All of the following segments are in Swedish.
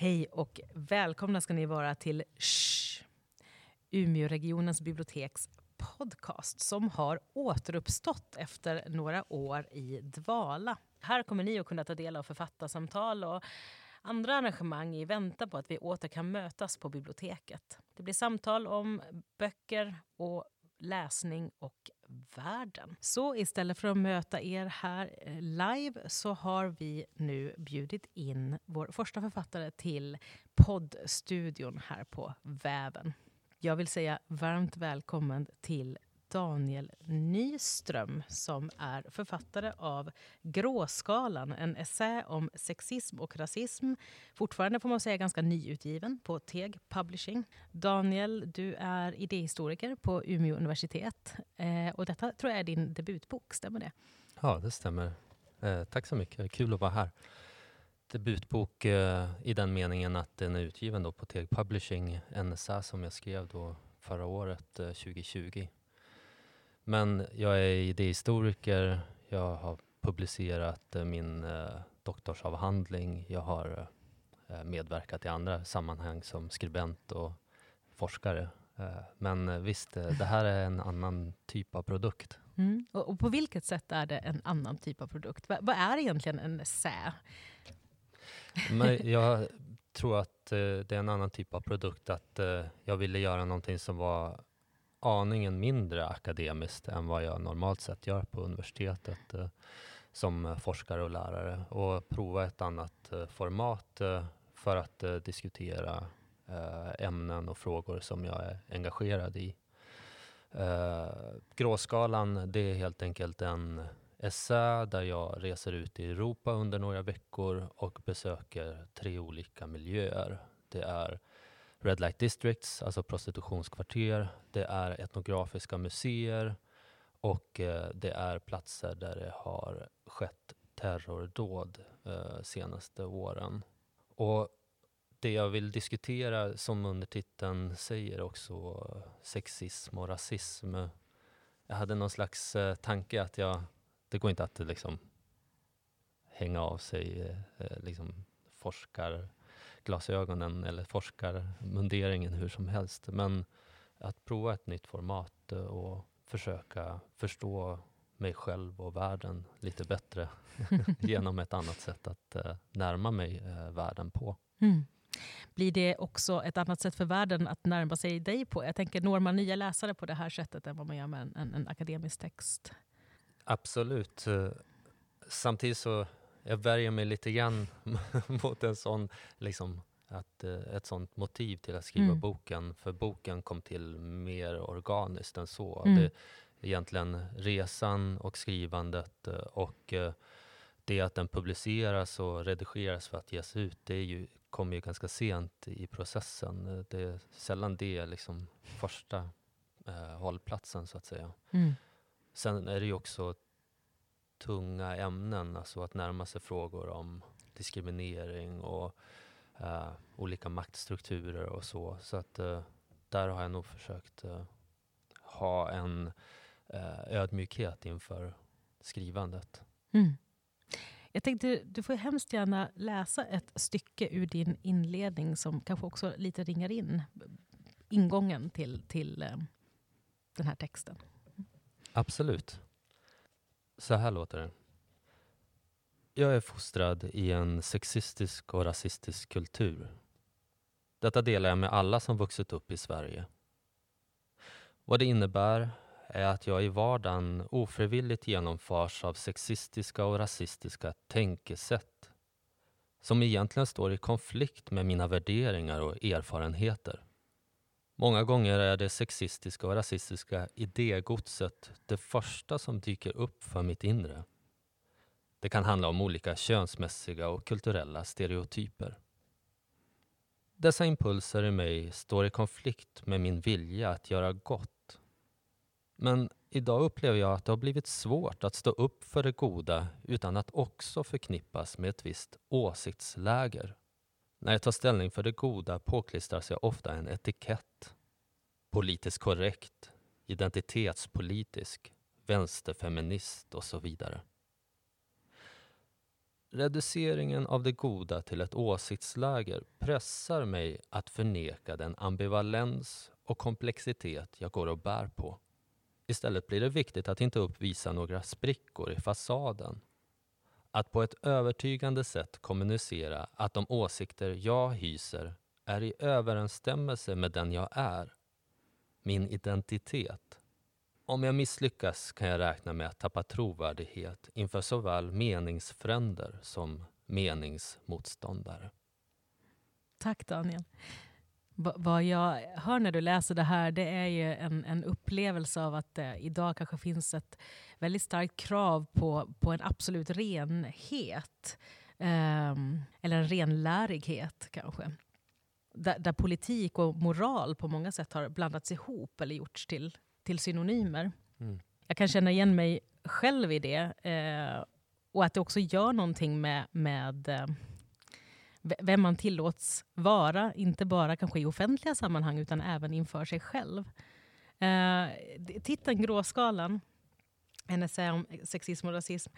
Hej och välkomna ska ni vara till Shh, Umeåregionens biblioteks podcast som har återuppstått efter några år i dvala. Här kommer ni att kunna ta del av författarsamtal och andra arrangemang i väntan på att vi åter kan mötas på biblioteket. Det blir samtal om böcker och läsning och världen. Så istället för att möta er här eh, live så har vi nu bjudit in vår första författare till poddstudion här på Väven. Jag vill säga varmt välkommen till Daniel Nyström som är författare av Gråskalan, en essä om sexism och rasism. Fortfarande får man säga ganska nyutgiven på Teg Publishing. Daniel, du är idéhistoriker på Umeå universitet eh, och detta tror jag är din debutbok, stämmer det? Ja, det stämmer. Eh, tack så mycket, kul att vara här. Debutbok eh, i den meningen att den är utgiven då på Teg Publishing, en essä som jag skrev då förra året, eh, 2020. Men jag är idéhistoriker, jag har publicerat eh, min eh, doktorsavhandling, jag har eh, medverkat i andra sammanhang som skribent och forskare. Men visst, det här är en annan typ av produkt. Mm. Och, och, på vilket sätt är det en annan typ av produkt? vad är egentligen en essä? Men jag tror att det är en annan typ av produkt. Att jag ville göra någonting som var aningen mindre akademiskt än vad jag normalt sett gör på universitetet eh, som forskare och lärare och prova ett annat eh, format eh, för att eh, diskutera eh, ämnen och frågor som jag är engagerad i. Eh, gråskalan, det är helt enkelt en essä där jag reser ut i Europa under några veckor och besöker tre olika miljöer. Det är Red Light Districts, alltså prostitutionskvarter. Det är etnografiska museer och eh, det är platser där det har skett terrordåd eh, senaste åren. Och det jag vill diskutera, som undertiteln säger också, sexism och rasism. Jag hade någon slags eh, tanke att jag, det går inte att liksom hänga av sig eh, eh liksom forskar glasögonen eller forskarmunderingen hur som helst. Men att prova ett nytt format eh, och försöka förstå mig själv och världen lite bättre genom ett annat sätt att uh, närma mig uh, världen på. Mm. Blir det också ett annat sätt för världen att närma sig dig på? Jag tänker, når man nya läsare på det här sättet än vad man gör med en, en, en akademisk text? Absolut. Samtidigt så jag värjer mig lite grann mot en sån, liksom, att, eh, ett sånt motiv till att skriva mm. boken. För boken kom till mer organiskt än så. Mm. Det, egentligen resan och skrivandet eh, och eh, det att den publiceras och redigeras för att ges ut, det är ju, kommer ju ganska sent i processen. Det är sällan det är liksom första eh, hållplatsen så att säga. Mm. Sen är det ju också tunga ämnen, alltså att närma sig frågor om diskriminering och uh, olika maktstrukturer och så. Så att uh, där har jag nog försökt uh, ha en ödmjukhet inför skrivandet. Mm. Jag tänkte, du får hemskt gärna läsa ett stycke ur din inledning som kanske också lite ringar in ingången till, till den här texten. Absolut. Så här låter det. Jag är fostrad i en sexistisk och rasistisk kultur. Detta delar jag med alla som vuxit upp i Sverige. Vad det innebär är att jag i vardagen ofrivilligt genomförs av sexistiska och rasistiska tänkesätt som egentligen står i konflikt med mina värderingar och erfarenheter. Många gånger är det sexistiska och rasistiska idégodset det första som dyker upp för mitt inre. Det kan handla om olika könsmässiga och kulturella stereotyper. Dessa impulser i mig står i konflikt med min vilja att göra gott. Men idag upplever jag att det har blivit svårt att stå upp för det goda utan att också förknippas med ett visst åsiktsläger. När jag tar ställning för det goda påklistras jag ofta en etikett. Politiskt korrekt, identitetspolitisk, vänsterfeminist och så vidare. Reduceringen av det goda till ett åsiktsläger pressar mig att förneka den ambivalens och komplexitet jag går och bär på. Istället blir det viktigt att inte uppvisa några sprickor i fasaden. Att på ett övertygande sätt kommunicera att de åsikter jag hyser är i överensstämmelse med den jag är, min identitet. Om jag misslyckas kan jag räkna med att tappa trovärdighet inför såväl meningsfränder som meningsmotståndare. Tack Daniel. Vad jag hör när du läser det här det är ju en, en upplevelse av att det idag kanske finns ett väldigt starkt krav på, på en absolut renhet. Um, eller en renlärighet kanske. Där, där, politik och moral på många sätt har blandats ihop eller gjorts till, till synonymer. Mm. Jag kan känna igen mig själv i det. Eh, och att det också gör någonting med, med eh, vem man tillåts vara, inte bara kanske i offentliga sammanhang utan även inför sig själv. Eh, titeln Gråskalan, en essä om sexism och rasism.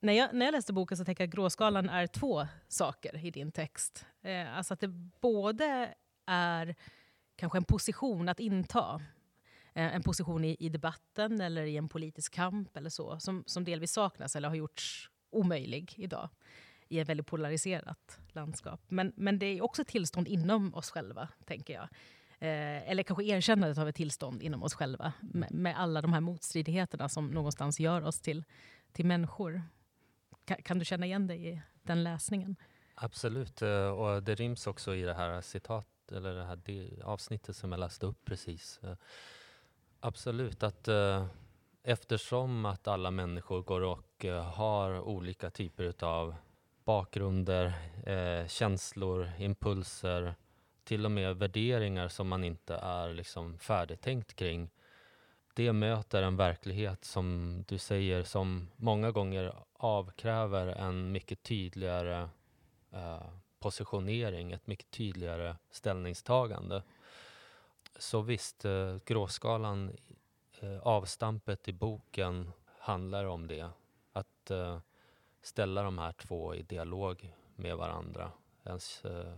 När jag, när jag läste boken så tänkte jag att gråskalan är två saker i din text. Eh, alltså att det både är kanske en position att inta, eh, en position i, i, debatten eller i en politisk kamp eller så, som, som delvis saknas eller har gjorts omöjlig idag i ett väldigt polariserat landskap. Men, men det är också ett tillstånd inom oss själva, tänker jag. Eh, eller kanske erkännandet av ett tillstånd inom oss själva med, med, alla de här motstridigheterna som någonstans gör oss till, till människor. Kan, kan du känna igen dig i den läsningen? Absolut, eh, och det ryms också i det här citat eller det här avsnittet som jag läste upp precis. Eh, absolut, att uh, eftersom att alla människor går och har olika typer av bakgrunder, eh, känslor, impulser, till och med värderingar som man inte är liksom färdigtänkt kring. Det möter en verklighet som du säger som många gånger avkräver en mycket tydligare eh, positionering, ett mycket tydligare ställningstagande. Så visst, eh, gråskalan, eh, avstampet i boken handlar om det. Att eh, ställa de här två i dialog med varandra. Ens eh,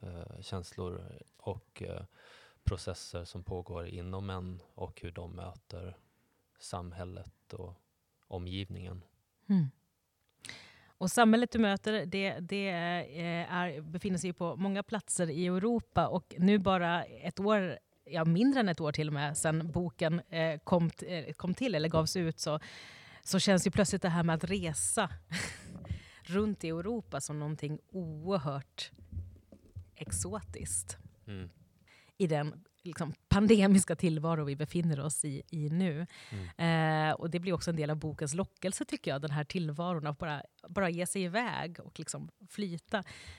eh, känslor och eh, processer som pågår inom en och hur de möter samhället och omgivningen. Mm. Och samhället du möter det, det eh, är, befinner sig på många platser i Europa och nu bara ett år ja, mindre än ett år till och med sedan boken eh, kom, eh, kom till eller gavs ut så så känns ju plötsligt det här med att resa runt i Europa som någonting oerhört exotiskt. Mm. I den liksom, pandemiska tillvaro vi befinner oss i, i nu. Mm. Eh, och Det blir också en del av bokens lockelse, tycker jag. Den här tillvaron, att bara, bara ge sig iväg och liksom flyta.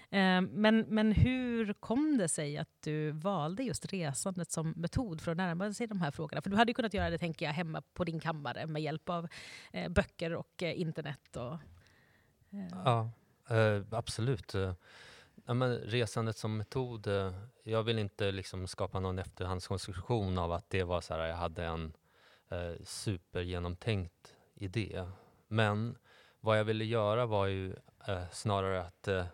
Eh, men, men hur kom det sig att du valde just resandet som metod för att närma sig de här frågorna? För du hade kunnat göra det tänker jag, hemma på din kammare med hjälp av eh, böcker och eh, internet. Och, eh. Ja, eh, absolut. Ja, men resandet som metod, eh, jag vill inte liksom skapa någon efterhandskonstruktion av att det var så här, jag hade en eh, supergenomtänkt idé. Men vad jag ville göra var ju eh, snarare att eh,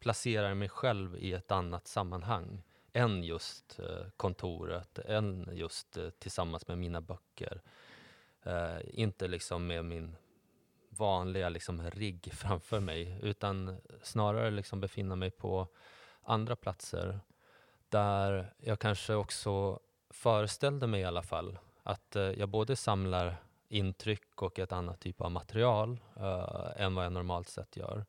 placera mig själv i ett annat sammanhang än just eh, kontoret, än just eh, tillsammans med mina böcker. Eh, inte liksom med min vanliga liksom, rigg framför mig utan snarare liksom befinna mig på andra platser där jag kanske också föreställde mig i alla fall att eh, jag både samlar intryck och ett annat typ av material eh, än vad jag normalt sett gör.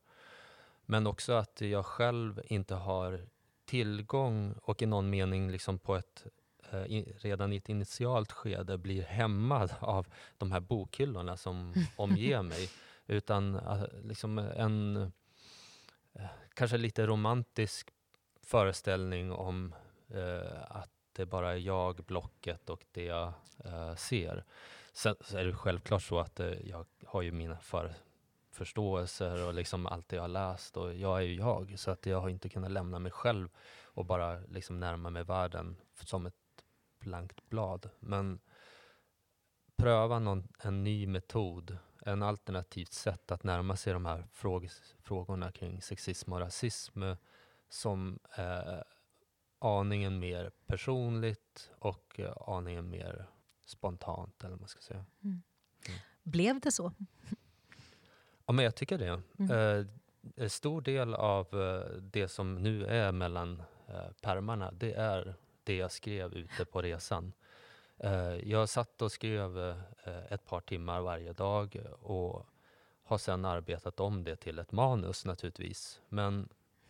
Men också att jag själv inte har tillgång och i någon mening liksom på ett eh, redan i ett initialt skede blir hämmad av de här bokhyllorna som omger mig. Utan uh, liksom en uh, kanske lite romantisk föreställning om uh, att det bara är jag, blocket och det jag ser. Sen så är det självklart så att jag har ju mina för förståelser och liksom allt det jag har läst och jag är ju jag. Så att jag har inte kunnat lämna mig själv och bara liksom närma mig världen som ett blankt blad. Men pröva någon, en ny metod en alternativt sätt att närma sig de här fråg frågorna kring sexism och rasism som är aningen mer personligt och aningen mer spontant, eller vad man ska säga. Mm. Mm. Blev det så? Ja, men jag tycker det. Mm. Eh, en stor del av eh, det som nu är mellan eh, permarna, det är det jag skrev ute på resan. Eh, jag satt och skrev eh, ett par timmar varje dag och har sedan arbetat om det till ett manus naturligtvis. Men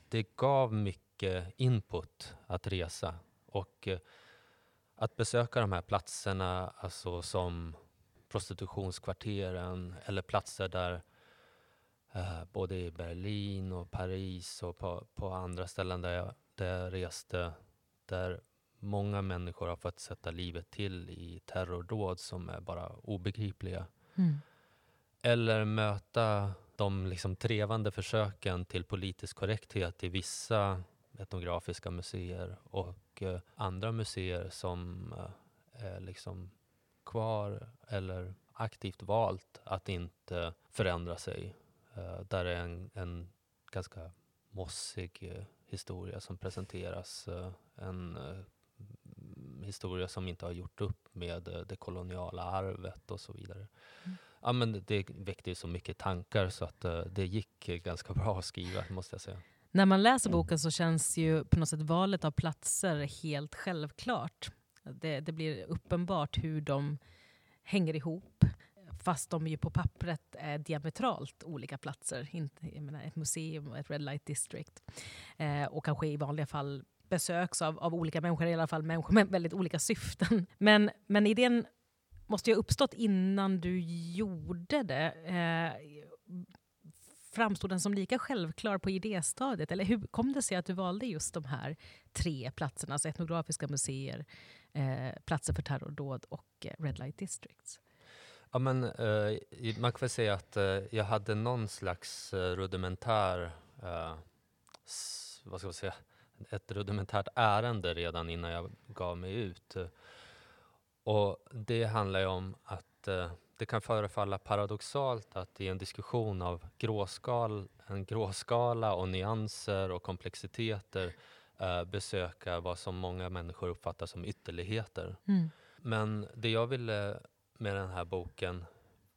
det gav mycket input att resa och eh, att besöka de här platserna, alltså som prostitutionskvarteren eller platser där både i Berlin och Paris och på, på andra ställen där jag, där jag reste, där många människor har fått sätta livet till i terrordåd som är bara obegripliga. Mm. Eller möta de liksom trevande försöken till politisk korrekthet i vissa etnografiska museer och eh, andra museer som eh, är liksom kvar eller aktivt valt att inte förändra sig. Eh, där är en, en ganska mossig eh, historia som presenteras. Eh, en eh, historia som inte har gjort upp med eh, det koloniala arvet och så vidare. Mm. Ja, men det väckte så mycket tankar så att uh, det gick ganska bra att skriva, måste jag säga. När man läser boken så känns ju på något sätt valet av platser helt självklart. Det, det blir uppenbart hur de hänger ihop fast de ju på pappret är diametralt olika platser. Inte, menar, ett museum och ett Red Light District. Eh, och kanske i vanliga fall besöks av, av olika människor, i alla fall människor med väldigt olika syften. Men, men idén måste ju ha uppstått innan du gjorde det. Eh, framstod den som lika självklar på idéstadiet? Eller hur kom det sig att du valde just de här tre platserna, alltså etnografiska museer, eh, platser för terrordåd och eh, Red Light Districts? Ja, men, eh, man kan väl säga att eh, jag hade någon slags eh, rudimentär, eh, vad ska man säga, ett rudimentärt ärende redan innan jag gav mig ut. Och det handlar ju om att eh, det kan förefalla paradoxalt att i en diskussion av gråskal, en gråskala och nyanser och komplexiteter eh, besöka vad som många människor uppfattar som ytterligheter. Mm. Men det jag ville med den här boken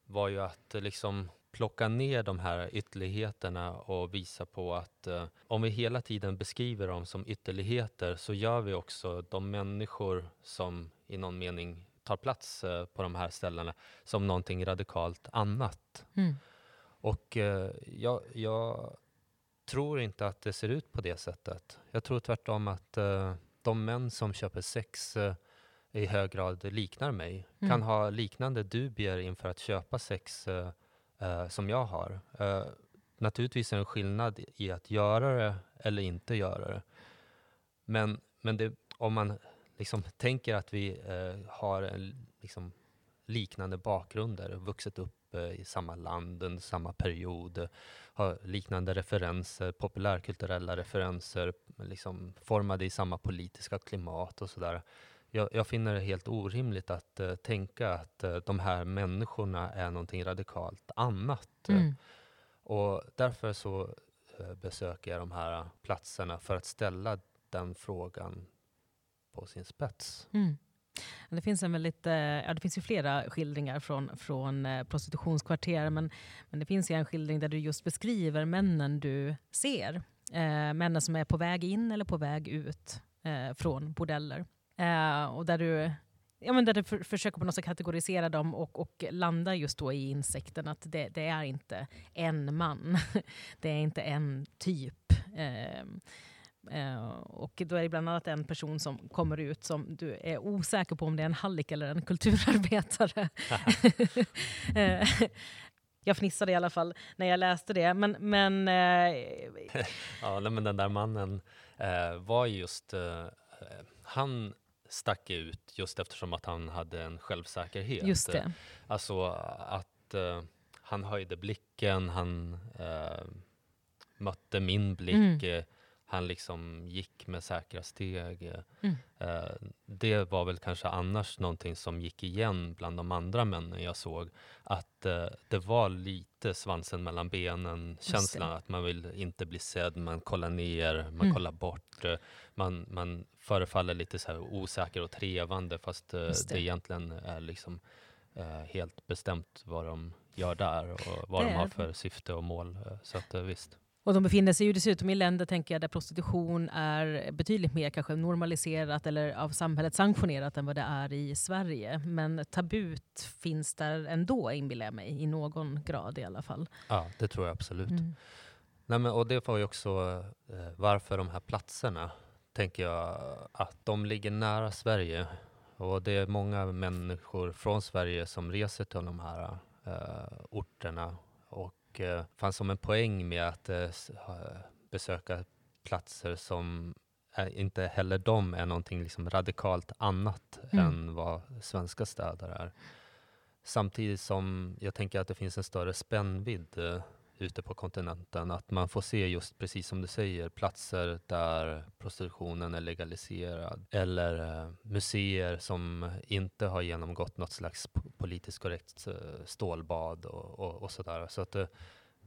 var ju att liksom plocka ner de här ytterligheterna och visa på att eh, om vi hela tiden beskriver dem som ytterligheter så gör vi också de människor som i någon mening tar plats eh, på de här ställena som någonting radikalt annat. Mm. Och eh, jag, jag, tror inte att det ser ut på det sättet. Jag tror tvärtom att eh, de män som köper sex eh, i hög grad liknar mig, mm. kan ha liknande dubier inför att köpa sex eh, eh, som jag har. Eh, naturligtvis är det en skillnad i att göra det eller inte göra det. Men, men det, om man liksom tänker att vi eh, har en, liksom, liknande bakgrunder, vuxit upp eh, i samma land under samma period, har liknande referenser, populärkulturella referenser, liksom formade i samma politiska klimat och sådär jag, jag, finner det helt orimligt att uh, tänka att uh, de här människorna är någonting radikalt annat. Mm. Och därför så besöker jag de här platserna för att ställa den frågan på sin spets. Mm. Det finns, en väldigt, ja, det finns ju flera skildringar från, från prostitutionskvarter, men, men det finns ju en skildring där du just beskriver männen du ser. Eh, männen som är på väg in eller på väg ut eh, från bordeller. Eh, och där du, ja, men där du för, försöker på något sätt kategorisera dem och, och landa just då i insikten att det, det är inte en man. det är inte en typ. Eh, Uh, och då är det bland annat en person som kommer ut som du är osäker på om det är en hallick eller en kulturarbetare. uh, jag fnissade i alla fall när jag läste det. Men, men, uh, ja, men den där mannen var just... han stack ut just eftersom att han hade en självsäkerhet. Just det. Alltså att uh, han höjde blicken, han uh, mötte min blick, mm. uh, han liksom gick med säkra steg. Mm. det var väl kanske annars någonting som gick igen bland de andra männen jag såg. Att att eh, det var lite svansen mellan benen-känslan. Att man vill inte bli sedd, man kollar ner, man mm. kollar bort. Eh, man, man förefaller lite så osäker och trevande fast eh, det. det egentligen är liksom eh, helt bestämt vad de gör där och vad de har för syfte och mål. Så att visst. Och de befinner sig ju dessutom i länder tänker jag, där prostitution är betydligt mer kanske normaliserat eller av samhället sanktionerat än vad det är i Sverige. Men tabut finns där ändå, inbillar jag mig, i någon grad i alla fall. Ja, det tror jag absolut. Mm. Nej, men, och det var ju också eh, varför de här platserna, tänker jag, att de ligger nära Sverige. Och det är många människor från Sverige som reser till de här eh, orterna och eh, fanns som en poäng med att eh, besöka platser som inte heller de är någonting liksom radikalt annat mm. än vad svenska städer är. Samtidigt som jag tänker att det finns en större spännvidd eh, ute på kontinenten. Att man får se just precis som du säger, platser där prostitutionen är legaliserad. Eller eh, museer som inte har genomgått något slags politiskt korrekt eh, stålbad och, och, och sådär. Så att det,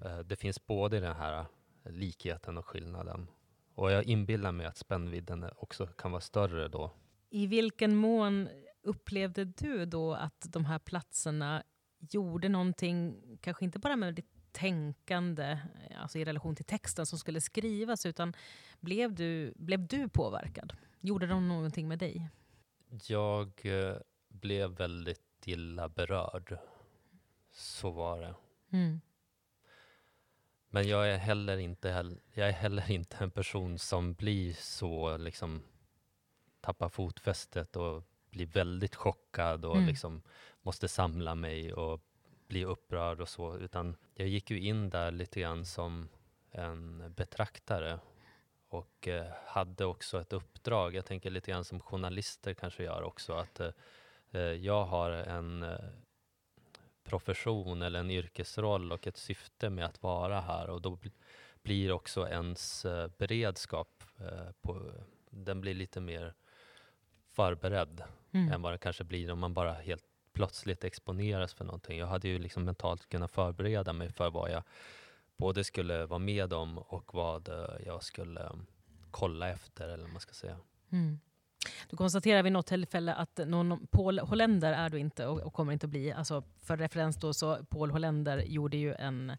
eh, det finns både den här likheten och skillnaden. Och jag inbillar mig att spännvidden också kan vara större då. I vilken mån upplevde du då att de här platserna gjorde någonting, kanske inte bara med ditt tänkande alltså i relation till texten som skulle skrivas, utan blev du, blev du påverkad? Gjorde de någonting med dig? Jag eh, blev väldigt illa berörd. Så var det. Mm. Men jag är, heller inte, jag är heller inte en person som blir så, liksom, tappar fotfästet och blir väldigt chockad och mm. liksom måste samla mig och bli upprörd och så, utan jag gick ju in där lite grann som en betraktare och eh, hade också ett uppdrag. Jag tänker lite grann som journalister kanske gör också, att eh, eh jag har en eh, profession eller en yrkesroll och ett syfte med att vara här och då blir också ens eh, beredskap, på, den blir lite mer förberedd mm. än vad det kanske blir om man bara helt plötsligt exponeras för någonting. Jag hade ju liksom mentalt kunnat förbereda mig för vad jag både skulle vara med om och vad eh, jag skulle mm, kolla efter, eller vad man ska säga. Mm. Du konstaterar vid något tillfälle att någon Paul Holländer är du inte och, och, kommer inte att bli. Alltså för referens då så Paul Holländer gjorde ju en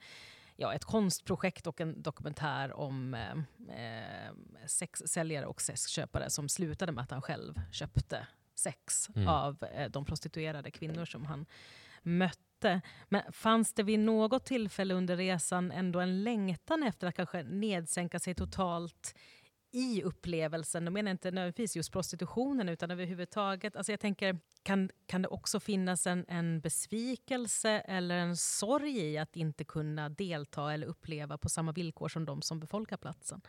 ja, ett konstprojekt och en dokumentär om eh, eh sexsäljare och sexköpare som slutade med att han själv köpte sex mm. av eh, de prostituerade kvinnor som han mötte. Men fanns det vid något tillfälle under resan ändå en längtan efter att kanske nedsänka sig totalt i upplevelsen? Jag menar inte nödvändigtvis just prostitutionen utan överhuvudtaget. Alltså jag tänker, kan, kan det också finnas en, en besvikelse eller en sorg i att inte kunna delta eller uppleva på samma villkor som de som befolkar platsen?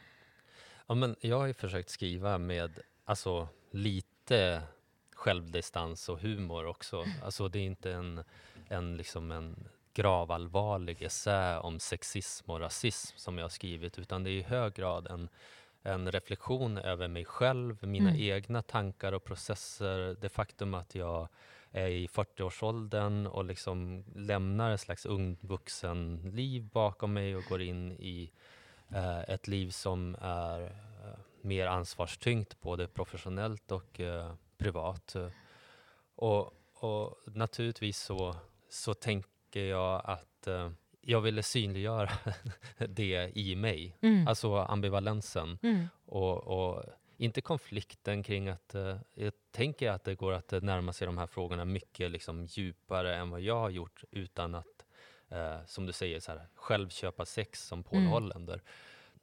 Ja, men jag har ju försökt skriva med alltså, lite självdistans och humor också. Alltså det är inte en, en, liksom en gravallvarlig essä om sexism och rasism som jag har skrivit, utan det är i hög grad en, en reflektion över mig själv, mina mm. egna tankar och processer, det faktum att jag är i 40-årsåldern och liksom lämnar ett slags ungvuxenliv bakom mig och går in i eh, ett liv som är eh, mer ansvarstyngt, både professionellt och eh, privat. Och, och naturligtvis så, så tänker jag att eh, jag ville synliggöra det i mig, mm. alltså ambivalensen. Mm. Och, och, inte konflikten kring att, eh, jag tänker att det går att närma sig de här frågorna mycket liksom djupare än vad jag har gjort utan att, eh, som du säger, så här, själv köpa sex som Paul mm. Hollander.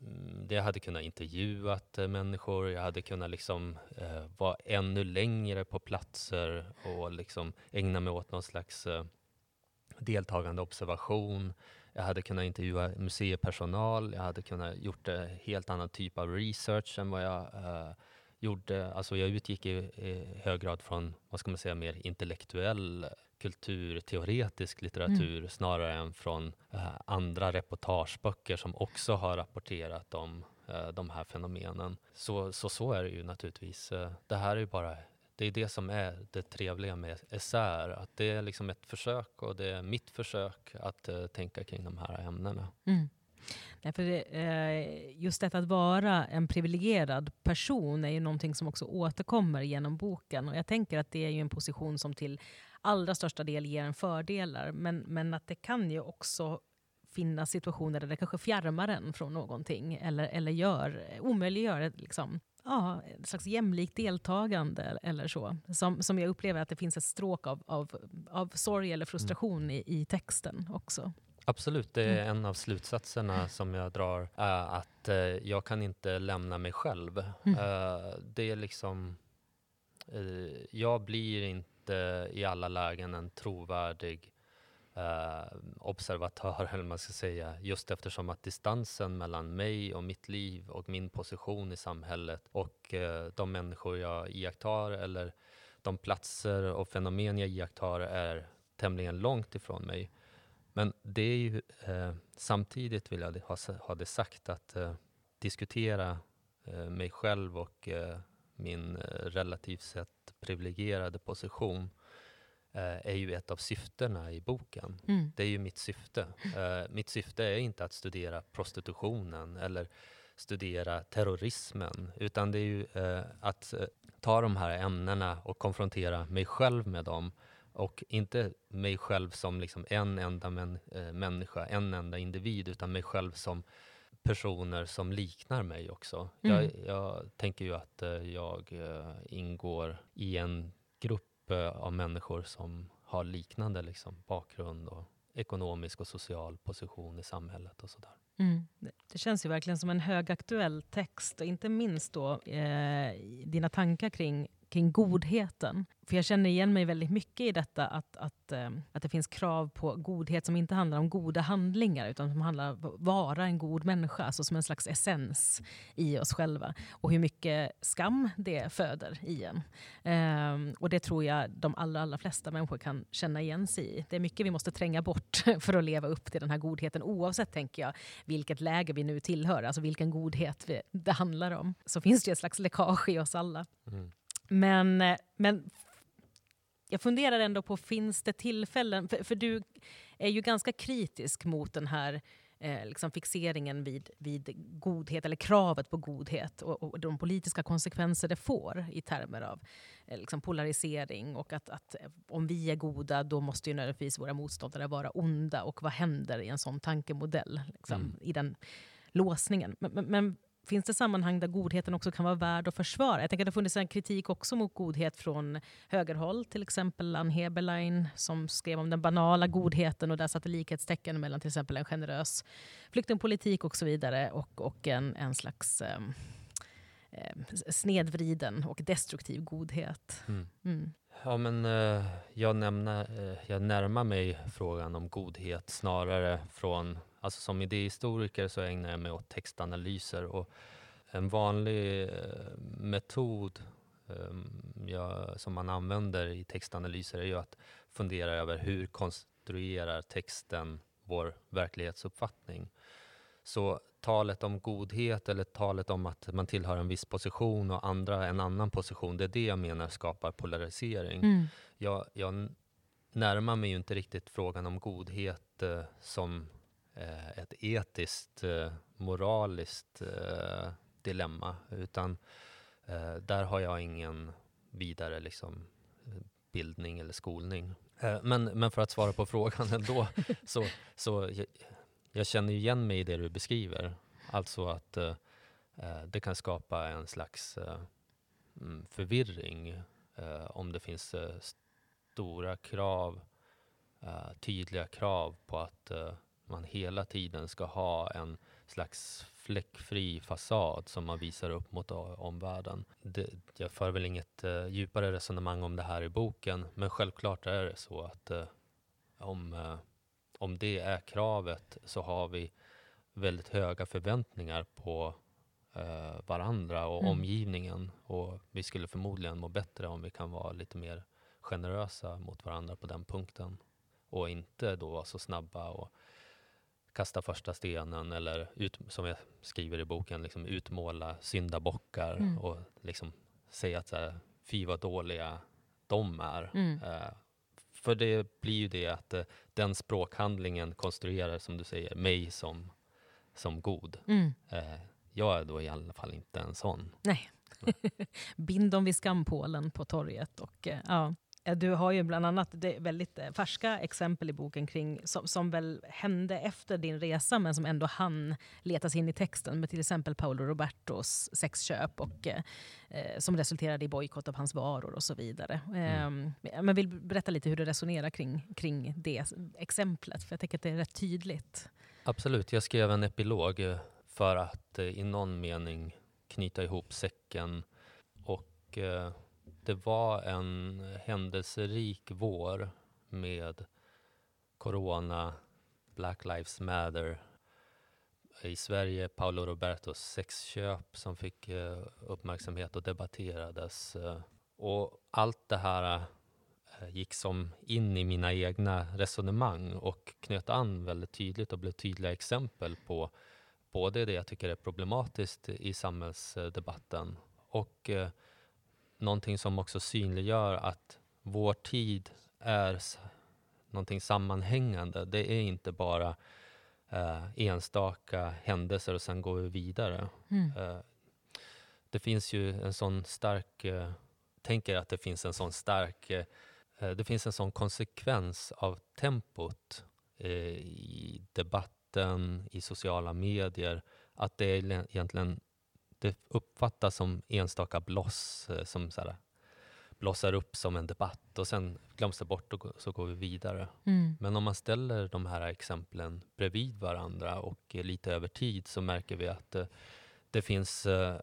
Mm, jag hade kunnat intervjuat eh, människor, jag hade kunnat liksom, eh, vara ännu längre på platser och liksom ägna mig åt någon slags eh, deltagande observation. Jag hade kunnat intervjua museipersonal, jag hade kunnat gjort en helt annan typ av research än vad jag eh, gjorde. Alltså jag utgick i, i hög grad från, vad ska man säga, mer intellektuell kulturteoretisk litteratur mm. snarare än från eh, andra reportageböcker som också har rapporterat om eh, de här fenomenen. Så, så så är det ju naturligtvis. Eh, det här är ju bara det är det som är det trevliga med essäer. Att det är liksom ett försök och det är mitt försök att uh, tänka kring de här ämnena. Mm. Därför, eh, just detta att vara en privilegierad person är ju någonting som också återkommer genom boken. Och jag tänker att det är ju en position som till allra största del ger en fördelar. Men, men att det kan ju också finnas situationer där det kanske fjärmar en från någonting eller, eller gör, omöjliggör liksom, ja, ett slags jämlikt deltagande eller så. Som, som jag upplever att det finns ett stråk av, av, av sorg eller frustration mm. i, i texten också. Absolut, det är mm. en av slutsatserna som jag drar, är att eh, jag kan inte lämna mig själv. Mm. Eh, det är liksom, eh, jag blir inte i alla lägen en trovärdig eh, observatör, eller man ska säga, just eftersom att distansen mellan mig och mitt liv och min position i samhället och eh, de människor jag iakttar eller de platser och fenomen jag iakttar är tämligen långt ifrån mig. Men det är ju, eh, samtidigt vill jag ha, ha det sagt att eh, diskutera eh, mig själv och eh, min eh, relativt sett privilegierade position eh, är ju ett av syftena i boken. Mm. Det är ju mitt syfte. mitt syfte är inte att studera prostitutionen eller studera terrorismen, utan det är ju att ta de här ämnena och konfrontera mig själv med dem och inte mig själv som liksom en enda män, äh, människa, en enda individ, utan mig själv som personer som liknar mig också. Mm. Jag, jag, tänker ju att äh, jag äh, ingår i en grupp av människor som har liknande liksom, bakgrund och ekonomisk och social position i samhället och sådär. Mm. Det känns ju verkligen som en högaktuell text och inte minst då eh, dina tankar kring kring godheten. För jag känner igen mig väldigt mycket i detta att, att, eh, att det finns krav på godhet som inte handlar om goda handlingar utan som handlar om att vara en god människa, alltså som en slags essens i oss själva. Och hur mycket skam det föder i en. Ehm, och det tror jag de allra, allra flesta människor kan känna igen sig i. Det är mycket vi måste tränga bort för att leva upp till den här godheten oavsett, tänker jag, vilket läge vi nu tillhör, alltså vilken godhet vi, det handlar om. Så finns det ett slags läckage i oss alla. Mm. Men, eh, men jag funderar ändå på, finns det tillfällen, för, för du är ju ganska kritisk mot den här eh, liksom fixeringen vid, vid godhet, eller kravet på godhet och, och de politiska konsekvenser det får i termer av eh, liksom polarisering och att, att, eh, om vi är goda då måste ju nödvändigtvis våra motståndare vara onda och vad händer i en sån tankemodell, liksom, mm. i den låsningen. Men, men, men finns det sammanhang där godheten också kan vara värd att försvara? Jag tänker att det funnits en kritik också mot godhet från högerhåll, till exempel Ann Heberlein som skrev om den banala godheten och där satte likhetstecken mellan till exempel en generös flyktingpolitik och så vidare och, och en, en slags eh, snedvriden och destruktiv godhet. Mm. Mm. Ja, men eh, jag, nämner, eh, jag närmar mig frågan om godhet snarare från Alltså som idéhistoriker så ägnar jag mig åt textanalyser och en vanlig eh, metod ehm, jag, som man använder i textanalyser är ju att fundera över hur konstruerar texten vår verklighetsuppfattning. Så talet om godhet eller talet om att man tillhör en viss position och andra en annan position, det är det jag menar skapar polarisering. Mm. Jag, jag närmar mig ju inte riktigt frågan om godhet eh, som Eh, ett etiskt, eh, moraliskt eh, dilemma. Utan där har jag ingen vidare liksom, bildning eller skolning. Men, men för att svara på frågan ändå, så, så jag, jag känner igen mig i det du beskriver. Alltså att eh, det kan skapa en slags eh, mm, förvirring eh, om det finns stora krav, tydliga krav på att man hela tiden ska ha en slags fläckfri fasad som man visar upp mot omvärlden. Det, jag för väl inget uh, djupare resonemang om det här i boken, men självklart är det så att uh, om, uh, om det är kravet så har vi väldigt höga förväntningar på varandra och mm. omgivningen. Och vi skulle förmodligen må bättre om vi kan vara lite mer generösa mot varandra på den punkten. Och inte då vara så snabba och kasta första stenen eller, ut, som jag skriver i boken, liksom utmåla syndabockar mm. och liksom säga att så här, fy vad dåliga de är. Mm. Eh, för det blir ju det att eh, den språkhandlingen konstruerar, som du säger, mig som, som god. Mm. Eh, jag är då i alla fall inte en sån. Nej. Bind dem vid skampålen på torget. Och, eh, ja. Eh, Du har ju bland annat väldigt eh, färska exempel i boken kring, som, som väl hände efter din resa men som ändå han leta sig in i texten med till exempel Paolo Robertos sexköp och, eh, eh, som resulterade i bojkott av hans varor och så vidare. Mm. Eh, men vill berätta lite hur du resonerar kring, kring det exemplet? För jag tänker att det är rätt tydligt. Absolut, jag skrev en epilog för att i någon mening knyta ihop säcken. Och eh, det var en händelserik vår med Corona, Black Lives Matter. I Sverige Paolo Robertos sexköp som fick eh, uppmärksamhet och debatterades. eh. Och allt det här eh, gick som in i mina egna resonemang och knöt an väldigt tydligt och blev tydliga exempel på både det jag tycker är problematiskt i samhällsdebatten och eh, någonting som också synliggör att vår tid är någonting sammanhängande. Det är inte bara eh, enstaka händelser och sen går vi vidare. Mm. Eh, det finns ju en sån stark, eh, tänker att det finns en sån stark, eh, eh, det finns en sån konsekvens av tempot eh, i debatten, i sociala medier, att det är egentligen, det uppfattas som enstaka bloss, eh, som så här, blossar upp som en debatt och sen glöms det bort och så går vi vidare. Mm. Men om man ställer de här exemplen bredvid varandra och lite över tid så märker vi att eh, det finns eh,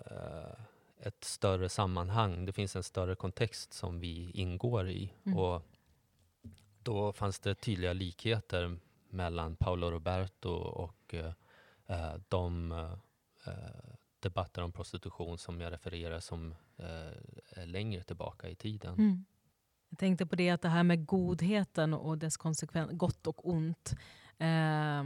ett större sammanhang, det finns en större kontext som vi ingår i. Mm. Och då fanns det tydliga likheter mellan Paolo Roberto och de debatter om prostitution som jag refererar som eh, längre tillbaka i tiden. Mm. Jag tänkte på det att det här med godheten och dess konsekvens, gott och ont, eh,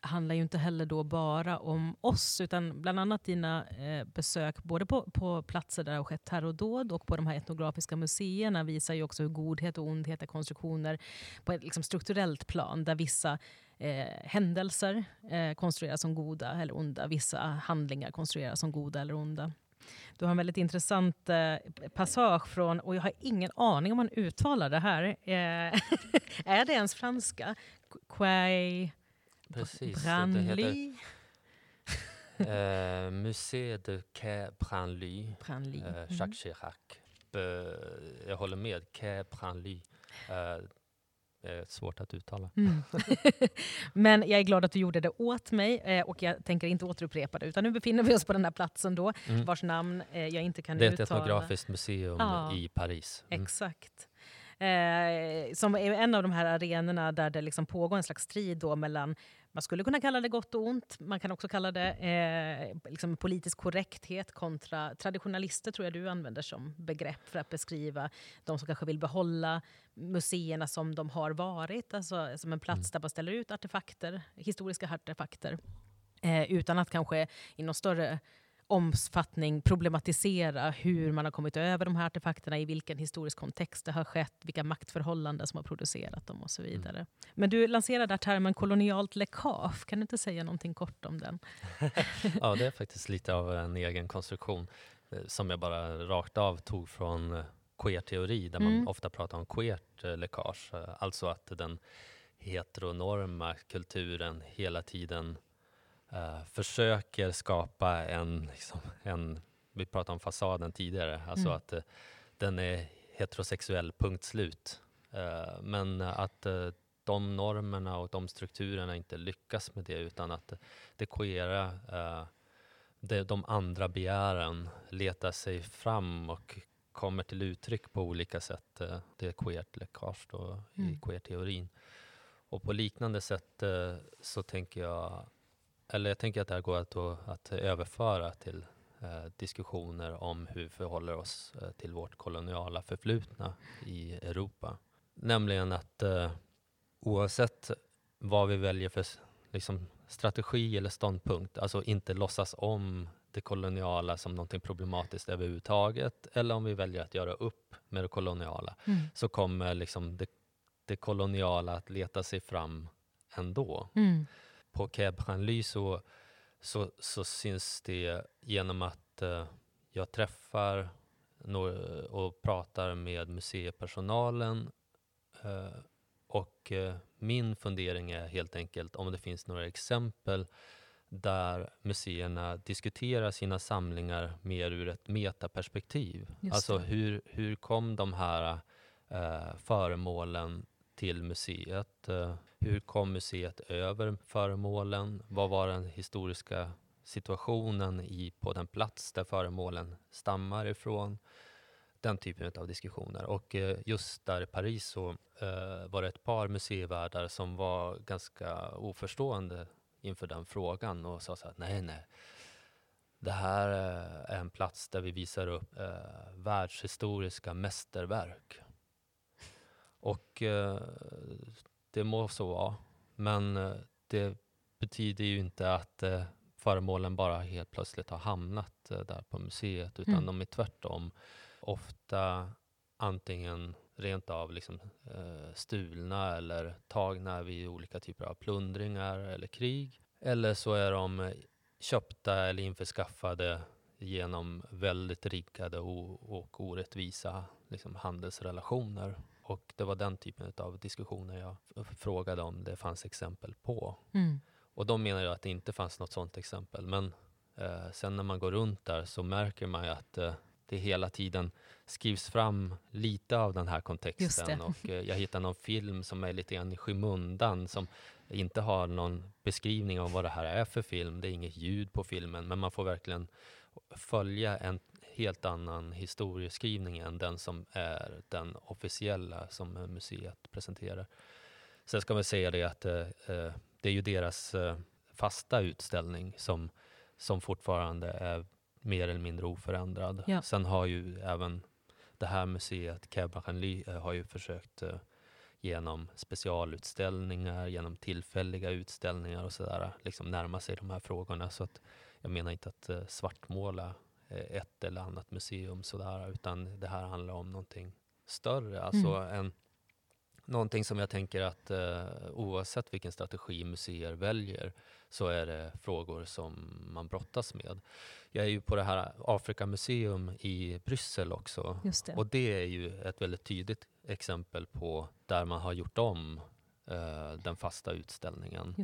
handlar ju inte heller då bara om oss, utan bland annat dina eh, besök både på, på platser där det har skett terrordåd och på de här etnografiska museerna visar ju också hur godhet och ondhet är konstruktioner på ett liksom, strukturellt plan, där vissa eh, händelser eh, konstrueras som goda eller onda, vissa handlingar konstrueras som goda eller onda. Du har en väldigt intressant eh, passage från, och jag har ingen aning om man uttalar det här. Eh, är det ens franska? Quai Precis, Branly? Eh, Musée de Quai Branly, Branly. Mm. Jacques Chirac. Eh, jag håller med, Quai Branly. Eh, svårt att uttala. Mm. Men jag är glad att du gjorde det åt mig eh, och jag tänker inte återupprepa det. Utan nu befinner vi oss på den här platsen då, Mm. vars namn eh, jag inte kan Det är ett uttala. etnografiskt museum Ja. i Paris. Mm. Exakt. Eh, som är en av de här arenorna där det liksom pågår en slags strid då mellan, man skulle kunna kalla det gott och ont, man kan också kalla det eh, liksom politisk korrekthet kontra traditionalister tror jag du använder som begrepp för att beskriva de som kanske vill behålla museerna som de har varit, alltså som en plats Mm. där man ställer ut artefakter, historiska artefakter, eh, utan att kanske i någon större omfattning problematisera hur man har kommit över de här artefakterna, i vilken historisk kontext det har skett, vilka maktförhållanden som har producerat dem och så vidare. Men du lanserade där termen kolonialt läckage. Kan du inte säga någonting kort om den? Ja, det är faktiskt lite av en egen konstruktion eh, som jag bara rakt av tog från eh, queer-teori där Mm. man ofta pratar om queert läckage. eh, Alltså att den heteronorma kulturen hela tiden eh, försöker skapa en, liksom, en, vi pratade om fasaden tidigare, alltså Mm. att eh, den är heterosexuell, punkt slut. Eh, men att de normerna och de strukturerna inte lyckas med det utan att det queera, det, de andra begären letar sig fram och kommer till uttryck på olika sätt. Det är queert läckage då, i Mm. queer-teorin. Och på liknande sätt så tänker jag, eller jag tänker att det här går att, då, att överföra till eh, diskussioner om hur vi förhåller oss eh, till vårt koloniala förflutna i Europa. Nämligen att eh, oavsett vad vi väljer för liksom, strategi eller ståndpunkt, alltså inte låtsas om det det koloniala som någonting problematiskt överhuvudtaget eller om vi väljer att göra upp med det koloniala Mm. så kommer liksom det, det koloniala att leta sig fram ändå. Mm. På Quai Branly så, så, så syns det genom att eh, jag träffar och pratar med museipersonalen eh, och eh, min fundering är helt enkelt om det finns några exempel där museerna diskuterar sina samlingar mer ur ett metaperspektiv. Just Alltså hur, hur kom de här eh, föremålen till museet? Eh, hur kom museet över föremålen? Vad var den historiska situationen i, på den plats där föremålen stammar ifrån? Den typen av diskussioner. Och eh, just där i Paris så eh, var det ett par museivärdar som var ganska oförstående inför den frågan och sa så här, nej, nej. Det här är en plats där vi visar upp eh, världshistoriska mästerverk. Och eh, det må så vara, men eh, det betyder ju inte att eh, föremålen bara helt plötsligt har hamnat eh, där på museet, utan Mm. de är tvärtom ofta antingen rent av liksom, eh, stulna eller tagna vid olika typer av plundringar eller krig. Eller så är de köpta eller införskaffade genom väldigt riggade o- och orättvisa liksom, handelsrelationer. Och det var den typen av diskussioner jag frågade om det fanns exempel på. Mm. Och de menar ju att det inte fanns något sådant exempel. Men eh, sen när man går runt där så märker man ju att eh, det hela tiden skrivs fram lite av den här kontexten. Och eh, jag hittar någon film som är lite grann i skymundan som inte har någon beskrivning av vad det här är för film. Det är inget ljud på filmen, men man får verkligen följa en helt annan historieskrivning än den som är den officiella som museet presenterar. Sen ska man säga det att eh, eh, det är ju deras eh, fasta utställning som, som fortfarande är mer eller mindre oförändrad. Ja. Sen har ju även det här museet, Branly, eh, har ju försökt eh, genom specialutställningar, genom tillfälliga utställningar och sådär, liksom närma sig de här frågorna. Så att jag menar inte att eh, svartmåla ett eller annat museum sådär, utan det här handlar om någonting större, alltså en Någonting som jag tänker att eh, oavsett vilken strategi museer väljer så är det frågor som man brottas med. Jag är ju på det här Afrikamuseum i Bryssel också det. och det är ju ett väldigt tydligt exempel på där man har gjort om eh, den fasta utställningen.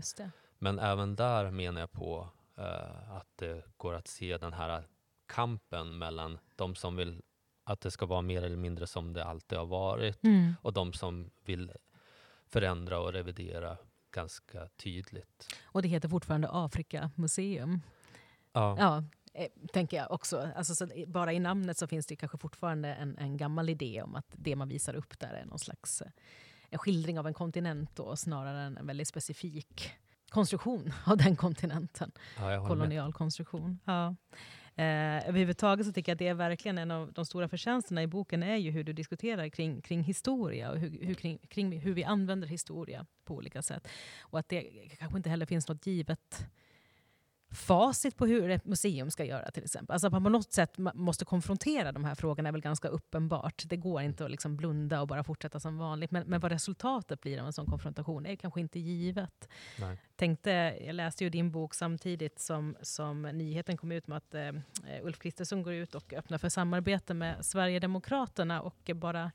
Men även där menar jag på eh, att det går att se den här kampen mellan de som vill att det ska vara mer eller mindre som det alltid har varit Mm. och de som vill förändra och revidera ganska tydligt. Och det heter fortfarande Afrikamuseum. Ja, Ja, eh, tänker jag också. Alltså, bara i namnet så finns det kanske fortfarande en, en gammal idé om att det man visar upp där är någon slags eh, en skildring av en kontinent då, snarare än en väldigt specifik konstruktion av den kontinenten. ja håller med. kolonial konstruktion. Ja. Eh, överhuvudtaget så tycker jag att det är verkligen en av de stora förtjänsterna i boken är ju hur du diskuterar kring, kring historia och hur, hur, kring, kring hur vi använder historia på olika sätt. Och att det kanske inte heller finns något givet facit på hur ett museum ska göra till exempel. Alltså att man på något sätt måste konfrontera de här frågorna är väl ganska uppenbart. Det går inte att liksom blunda och bara fortsätta som vanligt. Men, men vad resultatet blir av en sån konfrontation är kanske inte givet Nej. tänkte, jag läste ju din bok samtidigt som, som nyheten kom ut med att eh, Ulf Kristersson går ut och öppnar för samarbete med Sverigedemokraterna och bara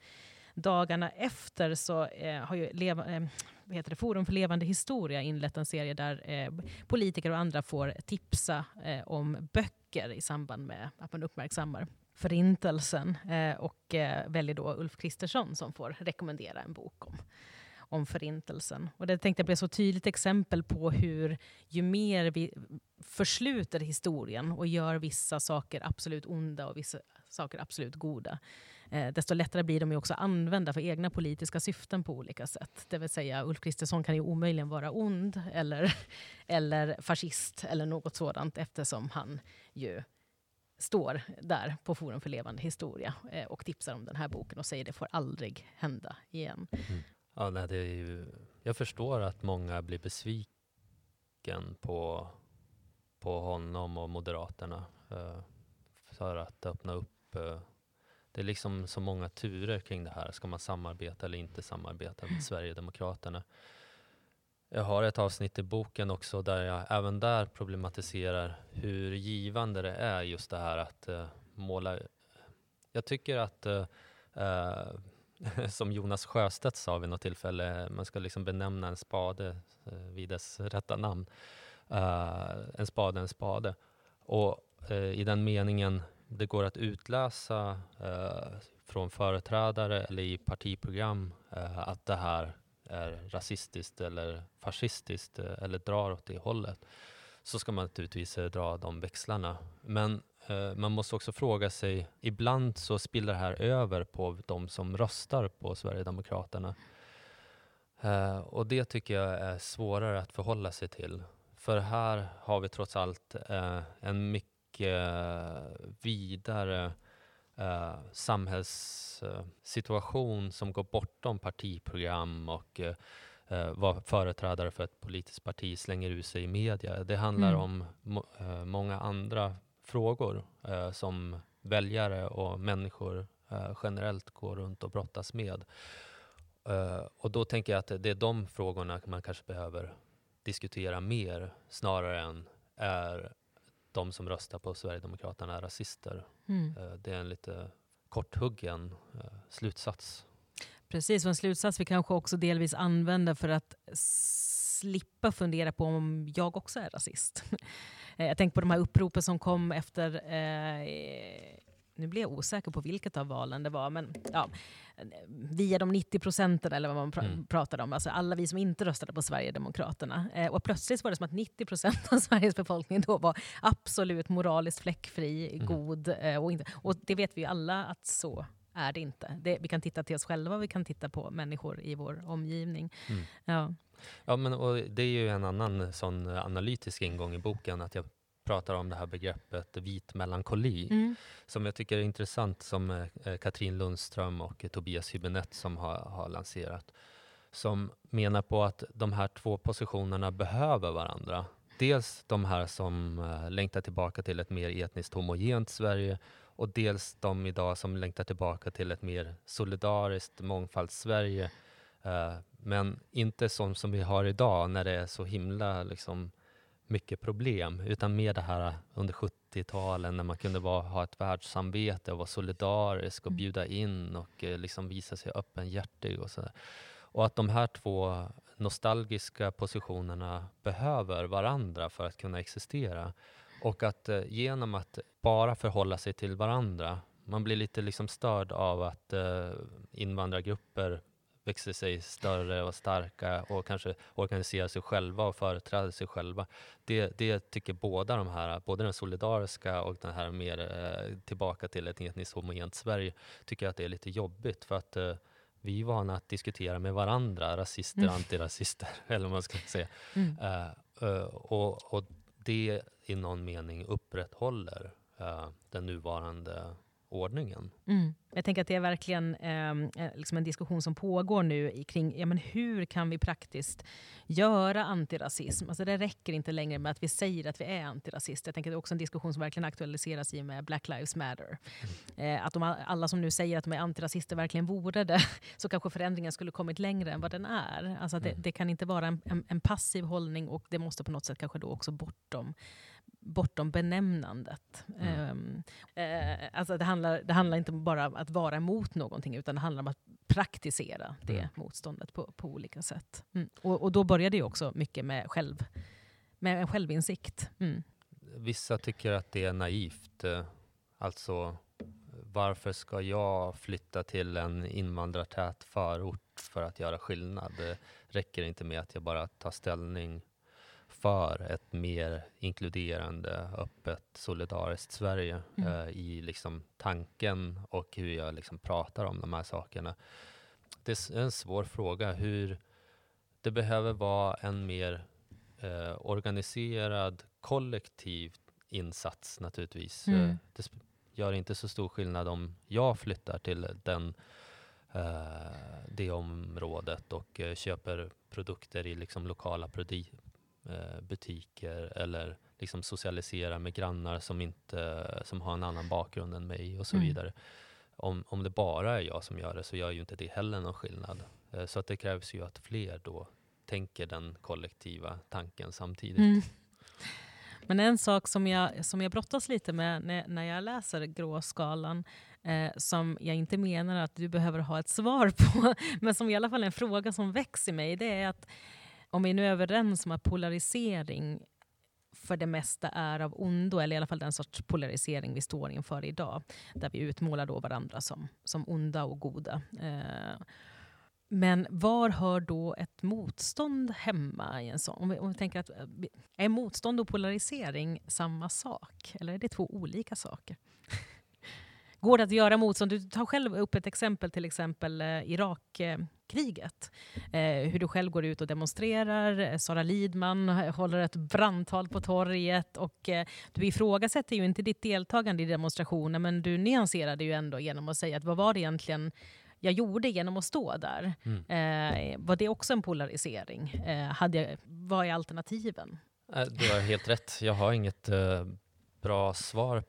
dagarna efter så eh, har ju leva, eh, heter det, Forum för levande historia inlett en serie där eh, politiker och andra får tipsa eh, om böcker i samband med att man uppmärksammar Förintelsen. Eh, och eh, väljer då Ulf Kristersson som får rekommendera en bok om om Förintelsen. Och det tänkte jag blir ett så tydligt exempel på hur ju mer vi försluter historien och gör vissa saker absolut onda och vissa saker absolut goda, Eh, desto lättare blir de ju också att använda för egna politiska syften på olika sätt. Det vill säga Ulf Kristersson kan ju omöjligen vara ond eller, eller fascist eller något sådant eftersom han ju står där på Forum för levande historia eh, och tipsar om den här boken och säger det får aldrig hända igen. Mm. Ja, nej, det är ju, jag förstår att många blir besviken på, på honom och Moderaterna. eh, för att öppna upp. Eh, det är liksom så många turer kring det här. Ska man samarbeta eller inte samarbeta med Sverigedemokraterna? Jag har ett avsnitt i boken också där jag även där problematiserar hur givande det är just det här att uh, måla. Jag tycker att, uh, uh, som Jonas Sjöstedt sa vid något tillfälle, man ska liksom benämna en spade vid dess rätta namn. en spade en spade. Och i den meningen det går att utläsa eh, från företrädare eller i partiprogram eh, att det här är rasistiskt eller fascistiskt eh, eller drar åt det hållet så ska man naturligtvis eh, dra de växlarna. Men eh, man måste också fråga sig, ibland så spiller det här över på de som röstar på Sverigedemokraterna. Eh, och det tycker jag är svårare att förhålla sig till. För här har vi trots allt eh, en mycket vidare eh, samhällssituation som går bortom partiprogram och eh, eh, vad företrädare för ett politiskt parti slänger ur sig i media. Det handlar mm. om må, eh, många andra frågor eh, som väljare och människor eh, generellt går runt och brottas med. och då tänker jag att det är de frågorna man kanske behöver diskutera mer snarare än är de som röstar på Sverigedemokraterna är rasister. Mm. Eh, det är en lite korthuggen eh, slutsats. Precis, och en slutsats vi kanske också delvis använder för att slippa fundera på om jag också är rasist. Eh, jag tänker på de här uppropen som kom efter eh, nu blir jag osäker på vilket av valen det var, men ja, via de 90 procenten eller vad man pr mm. pratade om, alltså alla vi som inte röstade på Sverigedemokraterna. Eh, och plötsligt var det som att 90 procent av Sveriges befolkning då var absolut moraliskt fläckfri, mm. god. Eh, och, inte, och det vet vi ju alla att så är det inte. Det, vi kan titta till oss själva, vi kan titta på människor i vår omgivning. Mm. Ja. Ja, men, och det är ju en annan sån analytisk ingång i boken, att jag pratar om det här begreppet vit melankoli, mm. som jag tycker är intressant, som eh, Katrin Lundström och Tobias Hübinette som har, har lanserat, som menar på att de här två positionerna behöver varandra. Dels de här som uh, längtar tillbaka till ett mer etniskt homogent Sverige och dels de idag som längtar tillbaka till ett mer solidariskt mångfalds-Sverige. Uh, men inte sånt som vi har idag när det är så himla liksom, mycket problem, utan mer det här under 70-talen när man kunde vara, ha ett världssamvete och vara solidarisk och mm. bjuda in och eh, liksom visa sig öppenhjärtig och sådär. Och att de här två nostalgiska positionerna behöver varandra för att kunna existera. Och att eh, genom att bara förhålla sig till varandra, man blir lite liksom störd av att eh, invandrargrupper växer sig större och starka och kanske organiserar sig själva och företräder sig själva. Det, det tycker båda de här, både den solidariska och den här mer eh, tillbaka till ett etniskt homogent Sverige, tycker att det är lite jobbigt för att eh, vi är vana att diskutera med varandra, rasister, mm. antirasister, eller vad man ska säga. Mm. Uh, och, och, det i någon mening upprätthåller uh, den nuvarande ordningen. Mm. Jag tänker att det är verkligen ehm, eh, liksom en diskussion som pågår nu kring ja, men hur kan vi praktiskt göra antirasism. Alltså det räcker inte längre med att vi säger att vi är antirasister. Jag tänker att det är också en diskussion som verkligen aktualiseras i och med Black Lives Matter. Mm. Eh, att om alla som nu säger att de är antirasister verkligen vore det, så kanske förändringen skulle kommit längre än vad den är. Alltså det, mm. det, kan inte vara en, en, en, passiv hållning och det måste på något sätt kanske då också bortom bortom benämnandet. Mm. Um, uh, alltså det, handlar, det handlar inte bara om att vara emot någonting, utan det handlar om att praktisera det mm. motståndet på, på olika sätt. Mm. Och, och, då börjar det också mycket med, själv, med självinsikt. Mm. Vissa tycker att det är naivt. Eh, alltså, varför ska jag flytta till en invandrartät förort för att göra skillnad? Det räcker inte med att jag bara tar ställning för ett mer inkluderande, öppet, solidariskt Sverige mm. eh, i liksom tanken och hur jag liksom pratar om de här sakerna. Det är en svår fråga. Hur det behöver vara en mer eh, organiserad, kollektiv insats naturligtvis. Mm. Eh, det gör inte så stor skillnad om jag flyttar till den Uh, det området och uh, köper produkter i liksom lokala Eh, butiker eller liksom socialisera med grannar som, inte, som har en annan bakgrund än mig och så Mm. vidare. Om, om det bara är jag som gör det så gör ju inte det heller någon skillnad. Eh, Så att det krävs ju att fler då tänker den kollektiva tanken samtidigt. Mm. Men en sak som jag, som jag brottas lite med när, när jag läser gråskalan, eh, som jag inte menar att du behöver ha ett svar på, men som i alla fall är en fråga som väcks i mig, det är att om vi nu är överens om att polarisering för det mesta är av ondo, eller i alla fall den sorts polarisering vi står inför idag, där vi utmålar då varandra som, som onda och goda. Eh, men var hör då ett motstånd hemma i en sån? Om vi, om vi tänker att, eh, är motstånd och polarisering samma sak? Eller är det två olika saker? Går det att göra motstånd? Du tar själv upp ett exempel, till exempel eh, Eh, hur du själv går ut och demonstrerar. Eh, Sara Lidman eh, håller ett brandtal på torget. Och, eh, du ifrågasätter ju inte ditt deltagande i demonstrationen, men du nyanserade ju ändå genom att säga att vad var det egentligen jag gjorde genom att stå där? Mm. Eh, var det också en polarisering? Eh, hade jag, vad är alternativen? Eh, Du har helt rätt. Jag har inget eh, bra svar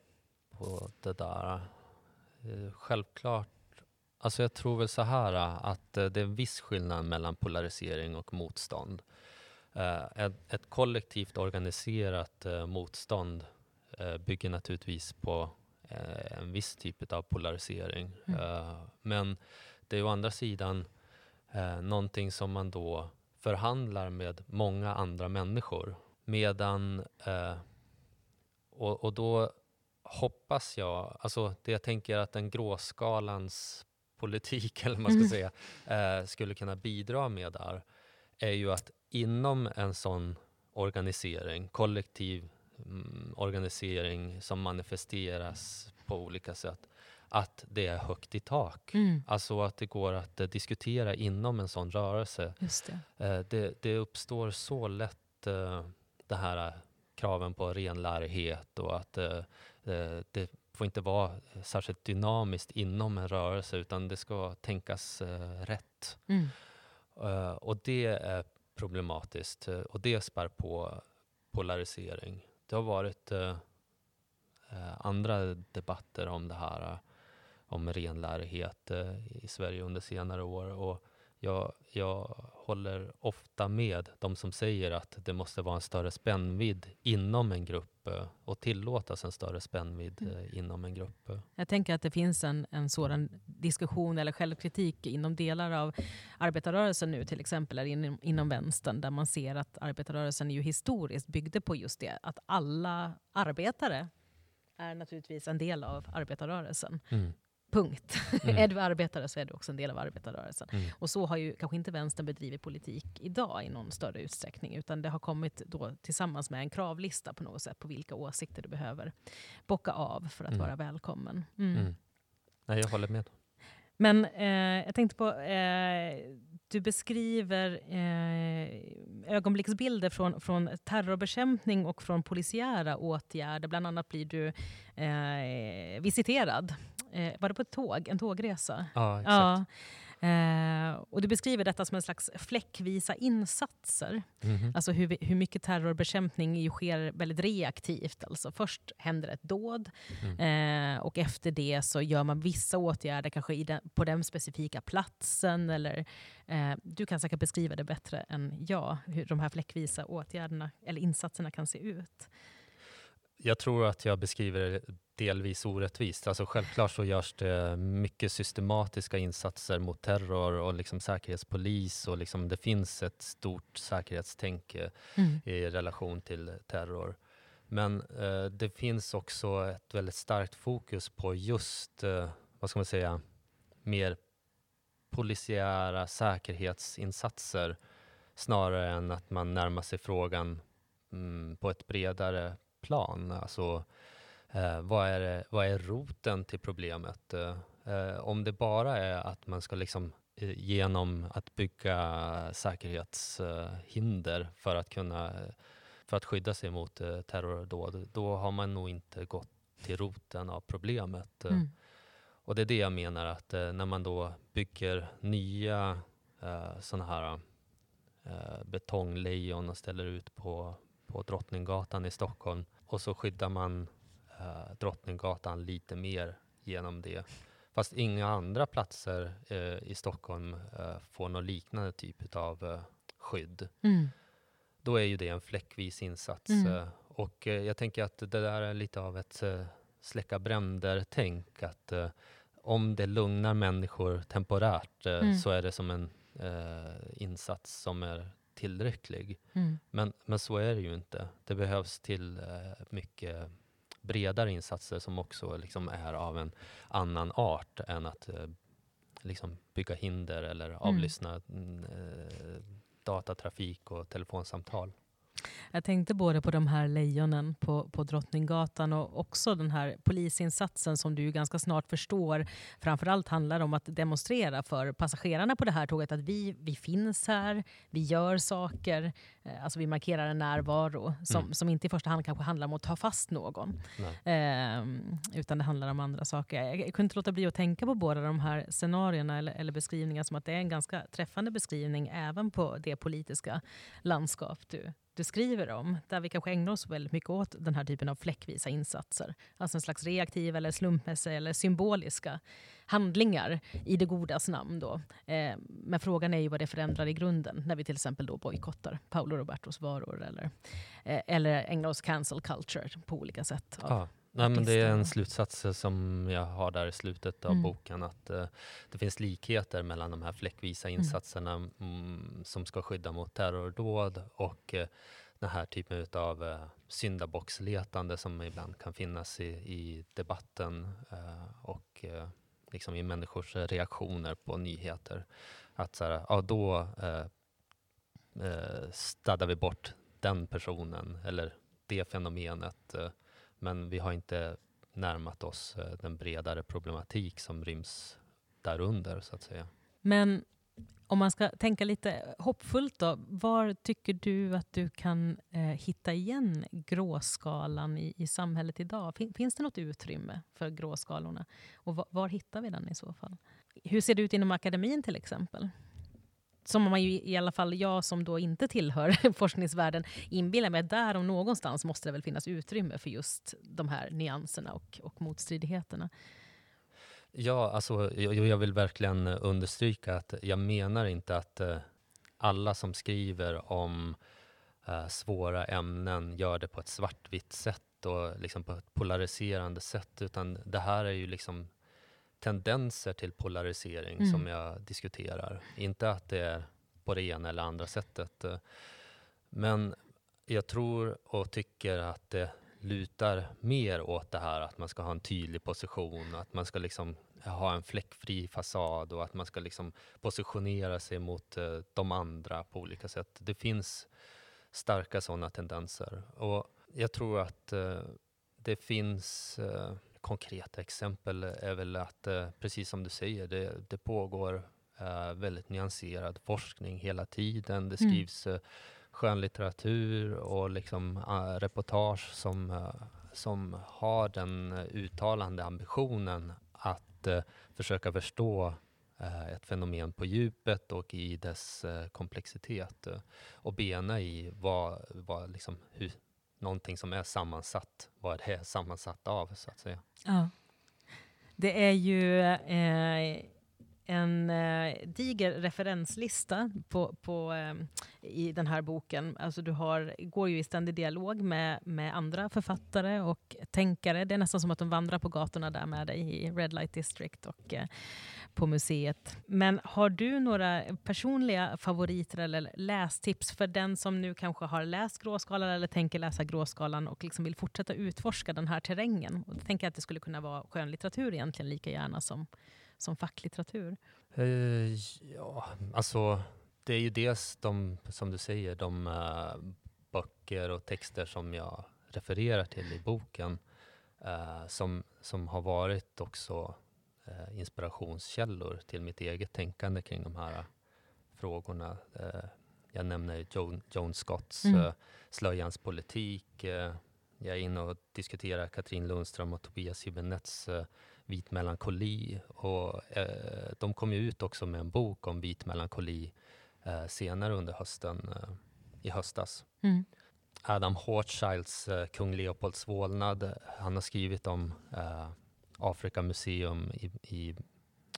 på det där. Eh, självklart. Alltså jag tror väl så här att eh, det är en viss skillnad mellan polarisering och motstånd. Eh, ett, kollektivt organiserat eh, motstånd bygger naturligtvis på en viss typ av polarisering. Mm. Men det är å andra sidan någonting som man då förhandlar med många andra människor. Medan, och, och då hoppas jag, alltså det jag tänker att den gråskalans politik, eller man ska Mm. säga, eh, skulle kunna bidra med där, är ju att inom en sån organisering, kollektiv mm, organisering som manifesteras på olika sätt, att det är högt i tak. Mm, Alltså att det går att eh, diskutera inom en sån rörelse. just det. Eh, det, det uppstår så lätt eh, det här eh, kraven på renlärighet och att eh, eh, det får inte vara särskilt dynamiskt inom en rörelse utan det ska tänkas eh, rätt. Mm. Eh, och det är problematiskt eh, och det spär på polarisering. Det har varit eh, eh, andra debatter om det här, eh, om renlärighet eh, i Sverige under senare år. Och jag, jag håller ofta med de som säger att det måste vara en större spännvidd inom en grupp eh, och tillåtas en större spännvidd Mm. eh, inom en grupp. eh. Jag tänker att det finns en, en sådan diskussion eller självkritik inom delar av arbetarrörelsen nu till exempel, eller inom, inom vänstern, där man ser att arbetarrörelsen ju historiskt byggde på just det, att alla arbetare är naturligtvis en del av arbetarrörelsen. Mm. Punkt. Mm. är du arbetare så är du också en del av arbetarrörelsen. Mm. Och så har ju kanske inte vänstern bedrivit politik idag i någon större utsträckning, utan det har kommit då tillsammans med en kravlista på något sätt på vilka åsikter du behöver bocka av för att Mm. vara välkommen. Mm. Mm. Nej, jag håller med. Men eh, jag tänkte på, eh, du beskriver eh, ögonblicksbilder från, från terrorbekämpning och från polisiära åtgärder. Bland annat blir du eh, visiterad. Eh, var det på ett tåg? En tågresa? Ja, exakt. Ja. Eh, och du beskriver detta som en slags fläckvisa insatser. Mhm. Alltså hur, vi, hur mycket terrorbekämpning sker väldigt reaktivt. Alltså först händer ett dåd Mm. eh, och efter det så gör man vissa åtgärder kanske den, på den specifika platsen. Eller, eh, du kan säkert beskriva det bättre än jag, hur de här fläckvisa åtgärderna eller insatserna kan se ut. Jag tror att jag beskriver det delvis orättvist. Alltså självklart så görs det mycket systematiska insatser mot terror och liksom säkerhetspolis och liksom det finns ett stort säkerhetstänk eh, i relation till terror. Men eh, det finns också ett väldigt starkt fokus på just, eh, vad ska man säga, mer polisiära säkerhetsinsatser snarare än att man närmar sig frågan mm, på ett bredare plan. Alltså, eh, vad, är vad är roten till problemet? Eh, om det bara är att man ska liksom eh, genom att bygga säkerhetshinder för att kunna för att skydda sig mot eh, terrordåd, då har man nog inte gått till roten av problemet. Eh, Mm. Och det är det jag menar att när man då bygger nya eh, sådana här eh, betonglejon och ställer ut på, på Drottninggatan i Stockholm och så skyddar man eh, Drottninggatan lite mer genom det. Fast inga andra platser eh, i Stockholm eh, får någon liknande typ av eh, skydd. Mm. Då är ju det en fläckvis insats. Mm. eh, Och eh, jag tänker att det där är lite av ett eh, släcka bränder-tänk. Att om det lugnar människor temporärt Mm. så är det som en insats som är tillräcklig. Mm. Men, men så är det ju inte. Det behövs till mycket bredare insatser som också liksom är av en annan art än att eh, liksom bygga hinder eller avlyssna mm, eh, datatrafik och telefonsamtal. Jag tänkte både på de här lejonen på, på Drottninggatan och också den här polisinsatsen som du ganska snart förstår framförallt handlar om att demonstrera för passagerarna på det här tåget att vi, vi finns här, vi gör saker, eh, alltså vi markerar en närvaro som, Mm. som inte i första hand kanske handlar om att ta fast någon. Ehm, utan det handlar om andra saker. Jag, jag kunde inte låta bli att tänka på båda de här scenarierna eller, eller beskrivningar som att det är en ganska träffande beskrivning även på det politiska landskap du, du skriver om. Där vi kanske ägnar oss väldigt mycket åt den här typen av fläckvisa insatser. Alltså en slags reaktiva eller slumpmässiga eller symboliska handlingar i det godas namn. Då. Eh, men frågan är ju vad det förändrar i grunden när vi till exempel då bojkottar Paolo Robertos varor eller, eh, eller ägnar oss cancel culture på olika sätt. Av, ah Nej, men det är en slutsats som jag har där i slutet av Mm. boken. Att eh, det finns likheter mellan de här fläckvisa insatserna mm, som ska skydda mot terrordåd och eh, den här typen av eh, syndabocksletande som ibland kan finnas i, i debatten eh, och liksom i människors reaktioner på nyheter. Att så här, ja, då eh, staddar vi bort den personen eller det fenomenet. Eh, men vi har inte närmat oss eh, den bredare problematik som ryms därunder så att säga. Men om man ska tänka lite hoppfullt då, var tycker du att du kan eh, hitta igen gråskalan i, i samhället idag? Fin, finns det något utrymme för gråskalorna? Och var, var hittar vi den i så fall? Hur ser det ut inom akademin till exempel? Som man ju, i alla fall jag som då inte tillhör forskningsvärlden inbillar mig att där om någonstans måste det väl finnas utrymme för just de här nyanserna och, och motstridigheterna. Ja, alltså, jag, jag vill verkligen understryka att jag menar inte att eh, alla som skriver om eh, svåra ämnen gör det på ett svartvitt sätt och liksom på ett polariserande sätt, utan det här är ju liksom tendenser till polarisering Mm. som jag diskuterar. Inte att det är på det ena eller andra sättet. Men jag tror och tycker att det lutar mer åt det här att man ska ha en tydlig position, att man ska liksom ha en fläckfri fasad och att man ska liksom positionera sig mot eh, de andra på olika sätt. Det finns starka sådana tendenser. Och jag tror att eh, det finns eh, konkreta exempel är väl att, eh, precis som du säger, det, det pågår eh, väldigt nyanserad forskning hela tiden. Det Mm. skrivs eh, skönlitteratur och liksom, reportage som, som har den uttalande ambitionen att försöka förstå ett fenomen på djupet och i dess komplexitet och bena i vad, vad liksom, hur, någonting som är sammansatt, vad det är sammansatt av så att säga. Ja. Det är ju eh, en eh, diger referenslista på, på, eh, i den här boken. Alltså du har, går ju i ständig dialog med, med andra författare och tänkare. Det är nästan som att de vandrar på gatorna där med dig i Red Light District och eh, på museet. Men har du några personliga favoriter eller lästips för den som nu kanske har läst Gråskalan eller tänker läsa Gråskalan och liksom vill fortsätta utforska den här terrängen? Och då tänker jag att det skulle kunna vara skönlitteratur egentligen lika gärna som, som facklitteratur. Eh, ja, alltså det är ju dels de, som du säger, de uh, böcker och texter som jag refererar till i boken uh, som, som har varit också inspirationskällor till mitt eget tänkande kring de här frågorna. Eh, jag nämner Joan, Joan Scotts Mm. eh, Slöjans politik. Eh, jag är inne och diskuterar Katrin Lundström och Tobias Hübinetts eh, Vit melankoli. Och, eh, de kom ju ut också med en bok om vit melankoli eh, senare under hösten, eh, i höstas. Mm. Adam Hochschilds Kung Leopolds vålnad. Han har skrivit om uh, Afrika museum i, i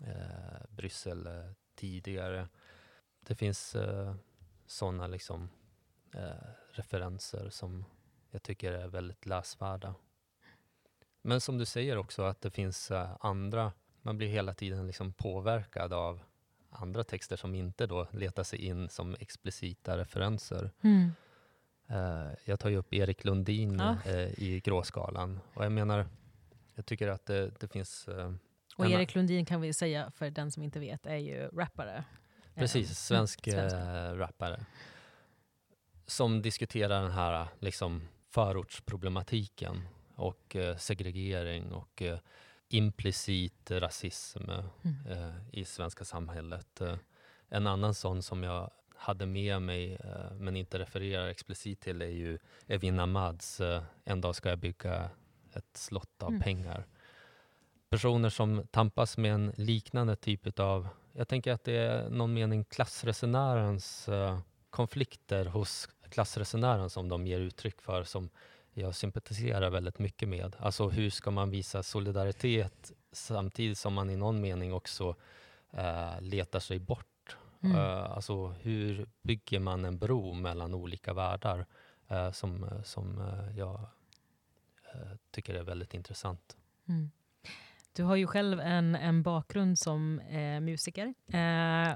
uh, Bryssel tidigare. Det finns sådana liksom, referenser som jag tycker är väldigt läsvärda. Men som du säger också att det finns andra, man blir hela tiden liksom påverkad av andra texter som inte då letar sig in som explicita referenser. Mm. Uh, jag tar ju upp Erik Lundin ja. uh, i Gråskalan och jag menar, jag tycker att det, det finns... Uh, och Erik Lundin kan vi säga, för den som inte vet, är ju rappare. Precis, svensk mm, rappare. Som diskuterar den här liksom, förortsproblematiken och segregering och implicit rasism mm. i svenska samhället. en annan sån som jag hade med mig, eh, men inte refererar explicit till, är ju Evin Ahmads eh, En dag ska jag bygga ett slott av mm. pengar. Personer som tampas med en liknande typ av, jag tänker att det är någon mening klassresenärens uh, konflikter hos klassresenären som de ger uttryck för, som jag sympatiserar väldigt mycket med. Alltså hur ska man visa solidaritet samtidigt som man i någon mening också uh, letar sig bort Mm. Uh, alltså hur bygger man en bro mellan olika världar uh, som, som uh, jag tycker är väldigt intressant. Mm. Du har ju själv en, en bakgrund som eh, musiker. Eh,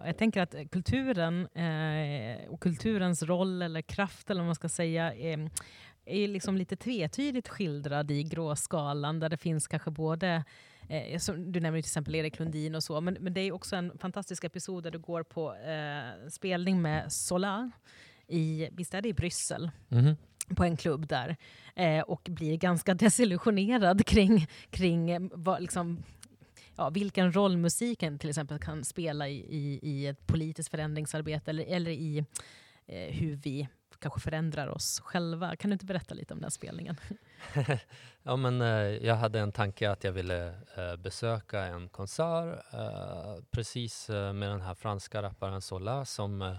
jag tänker att kulturen eh, och kulturens roll eller kraft, eller vad man ska säga, är liksom lite tvetydigt skildrad i Gråskalan, där det finns kanske både Eh, du nämner till exempel Erik Lundin och så, men, men det är också en fantastisk episod där du går på eh, spelning med Solar i, visst är det i Bryssel? Mm på en klubb där eh, och blir ganska desillusionerad kring, kring eh, vad, liksom, ja, vilken roll musiken till exempel kan spela i, i, i ett politiskt förändringsarbete eller, eller i eh, hur vi kanske förändrar oss själva. Kan du inte berätta lite om den spelningen? ja, men, eh, jag hade en tanke att jag ville eh, besöka en konsert eh, precis eh, med den här franska rapparen Sola som eh,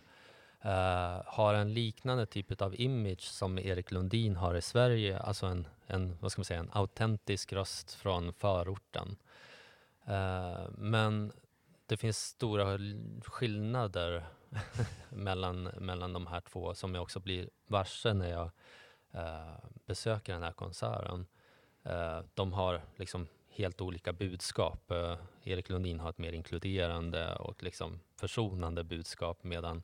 Eh, har en liknande typ av image som Erik Lundin har i Sverige. Alltså en, en, vad ska man säga, en autentisk röst från förorten. Eh, men det finns stora skillnader mellan, mellan de här två som jag också blir varse när jag eh, besöker den här konserten. Eh, de har liksom helt olika budskap. Eh, Erik Lundin har ett mer inkluderande och liksom försonande budskap medan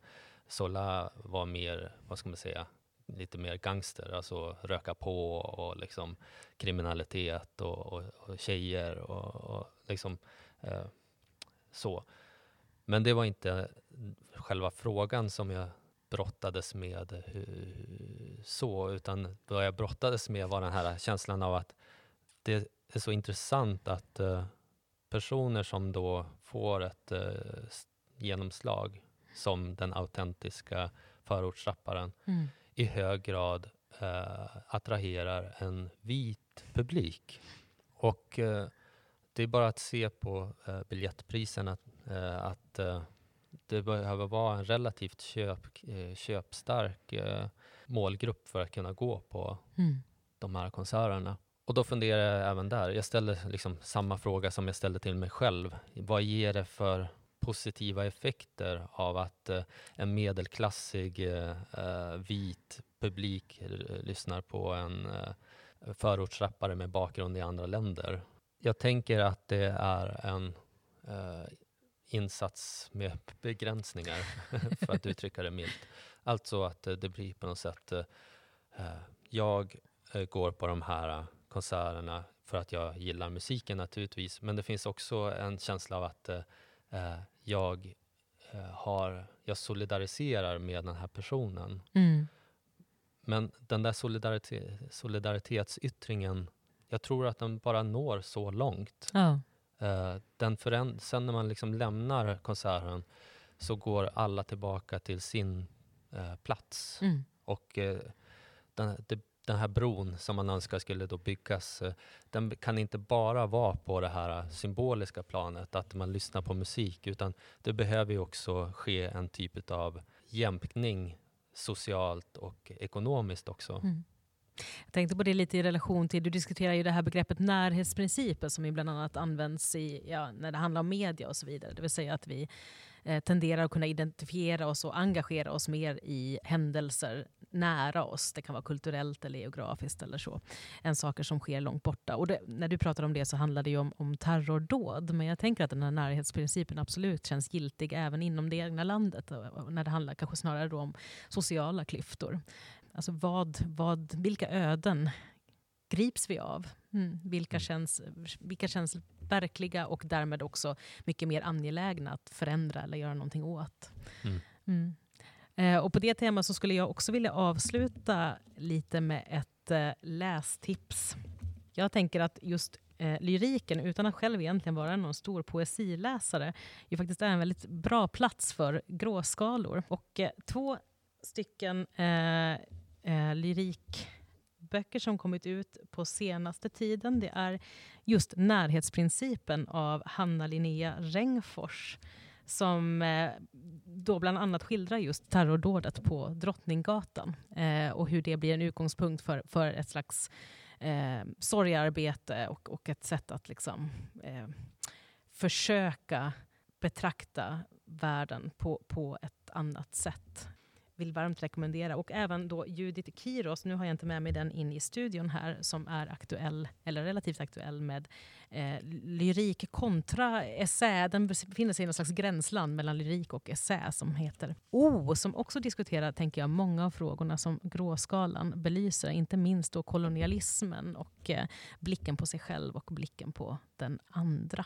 Sola var mer, vad ska man säga, lite mer gangster, alltså röka på och liksom kriminalitet och, och, och tjejer och, och liksom eh, så. Men det var inte själva frågan som jag brottades med så, utan vad jag brottades med var den här känslan av att det är så intressant att eh, personer som då får ett eh, genomslag som den autentiska förortsrapparen mm. i hög grad uh, attraherar en vit publik. Och det är bara att se på biljettpriserna Eh, att eh, det behöver vara en relativt köp, eh, köpstark målgrupp för att kunna gå på mm. de här konserterna. Och då funderar jag även där. Jag ställer liksom samma fråga som jag ställde till mig själv. Vad ger det för positiva effekter av att eh, en medelklassig eh, eh vit publik eh, lyssnar på en eh, förortsrappare med bakgrund i andra länder? Jag tänker att det är en eh, insats med begränsningar, för att uttrycka det milt. Alltså att eh, det blir på något sätt, eh, eh, jag går på de här konserterna för att jag gillar musiken naturligtvis, men det finns också en känsla av att jag, har, jag solidariserar med den här personen. Mm. Men den där solidaritet, solidaritetsyttringen, jag tror att den bara når så långt. Ja. Uh, den sen när man liksom lämnar konserten så går alla tillbaka till sin uh, plats. Mm. Och den, det, den här bron som man önskar skulle då byggas, eh, den kan inte bara vara på det här eh, symboliska planet, att man lyssnar på musik, utan det behöver ju också ske en typ av jämkning socialt och ekonomiskt också. Mm. Jag tänkte på det lite i relation till, du diskuterar ju det här begreppet närhetsprincipen som ju bland annat används i, ja, när det handlar om media och så vidare. Det vill säga att vi eh, tenderar att kunna identifiera oss och engagera oss mer i händelser nära oss. Det kan vara kulturellt eller geografiskt eller så. Än saker som sker långt borta. Och det, när du pratar om det så handlar det ju om, om terrordåd. Men jag tänker att den här närhetsprincipen absolut känns giltig även inom det egna landet. När det handlar kanske snarare om sociala klyftor. Alltså vad, vad, vilka öden grips vi av? Mm. Vilka, mm. känns, vilka känns verkliga och därmed också mycket mer angelägna att förändra eller göra någonting åt? Mm. mm. Eh, och på det temat så skulle jag också vilja avsluta lite med ett eh, lästips. Jag tänker att just eh, lyriken, utan att själv egentligen vara någon stor poesiläsare, ju faktiskt är en väldigt bra plats för gråskalor. Och eh, två stycken eh, eh, lyrikböcker som kommit ut på senaste tiden. Det är just Närhetsprincipen av Hanna Linnea Rengfors som eh, då bland annat skildrar just terrordådet på Drottninggatan eh, och hur det blir en utgångspunkt för, för ett slags eh, sorgarbete och, och ett sätt att liksom, eh, försöka betrakta världen på, på ett annat sätt vill varmt rekommendera. Och även då Judith Kiros, nu har jag inte med mig den in i studion här, som är aktuell, eller relativt aktuell med eh, lyrik kontra essä. Den befinner sig i någon slags gränsland mellan lyrik och essä som heter O, som också diskuterar, tänker jag, många av frågorna som gråskalan belyser, inte minst då kolonialismen och eh, blicken på sig själv och blicken på den andra.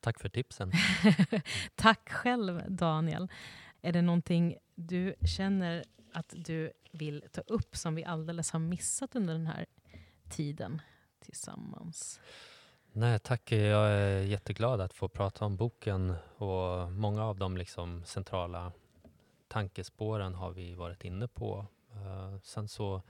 Tack för tipsen. Tack själv, Daniel. Är det någonting du känner att du vill ta upp som vi alldeles har missat under den här tiden tillsammans? Nej tack, jag är jätteglad att få prata om boken och många av de liksom centrala tankespåren har vi varit inne på. Eh, sen så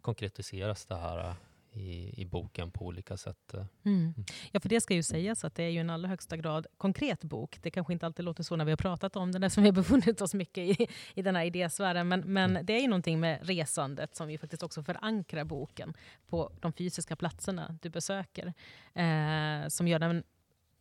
konkretiseras det här i, i boken på olika sätt. Mm. mm. Ja, för det ska ju sägas att det är ju en allra högsta grad konkret bok. Det kanske inte alltid låter så när vi har pratat om den, eftersom vi har befunnit oss mycket i, i den här idésfären. Men, men mm. det är ju någonting med resandet som vi faktiskt också förankrar boken på de fysiska platserna du besöker. Eh, som gör den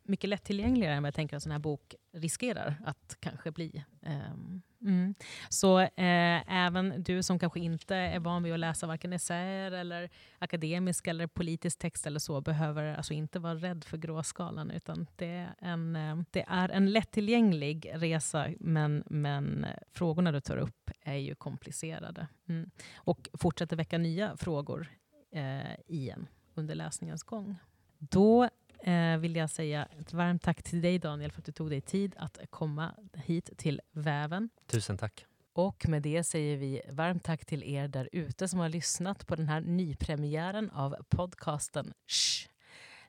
mycket lättillgängligare än vad jag tänker en sån här bok riskerar att kanske bli. Um, mm. Så eh, även du som kanske inte är van vid att läsa varken essäer eller akademisk eller politisk text eller så behöver alltså inte vara rädd för gråskalan utan det är en, eh, det är en lättillgänglig resa men, men frågorna du tar upp är ju komplicerade mm. och fortsätter väcka nya frågor eh, igen under läsningens gång. Då eh, vill jag säga ett varmt tack till dig Daniel för att du tog dig tid att komma hit till Väven. Tusen tack. Och med det säger vi varmt tack till er där ute som har lyssnat på den här nypremiären av podcasten Shh.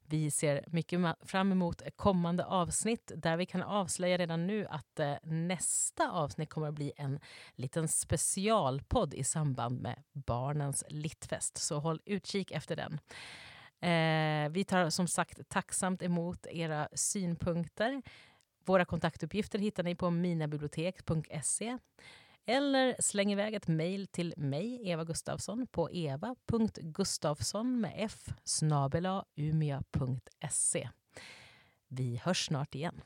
Vi ser mycket fram emot kommande avsnitt där vi kan avslöja redan nu att eh, nästa avsnitt kommer att bli en liten specialpodd i samband med Barnens Littfest. Så håll utkik efter den. Eh, vi tar som sagt tacksamt emot era synpunkter. Våra kontaktuppgifter hittar ni på minabibliotek.se eller släng iväg ett mejl till mig, Eva Gustafsson, på eva.gustafsson med f umia.se. Vi hörs snart igen.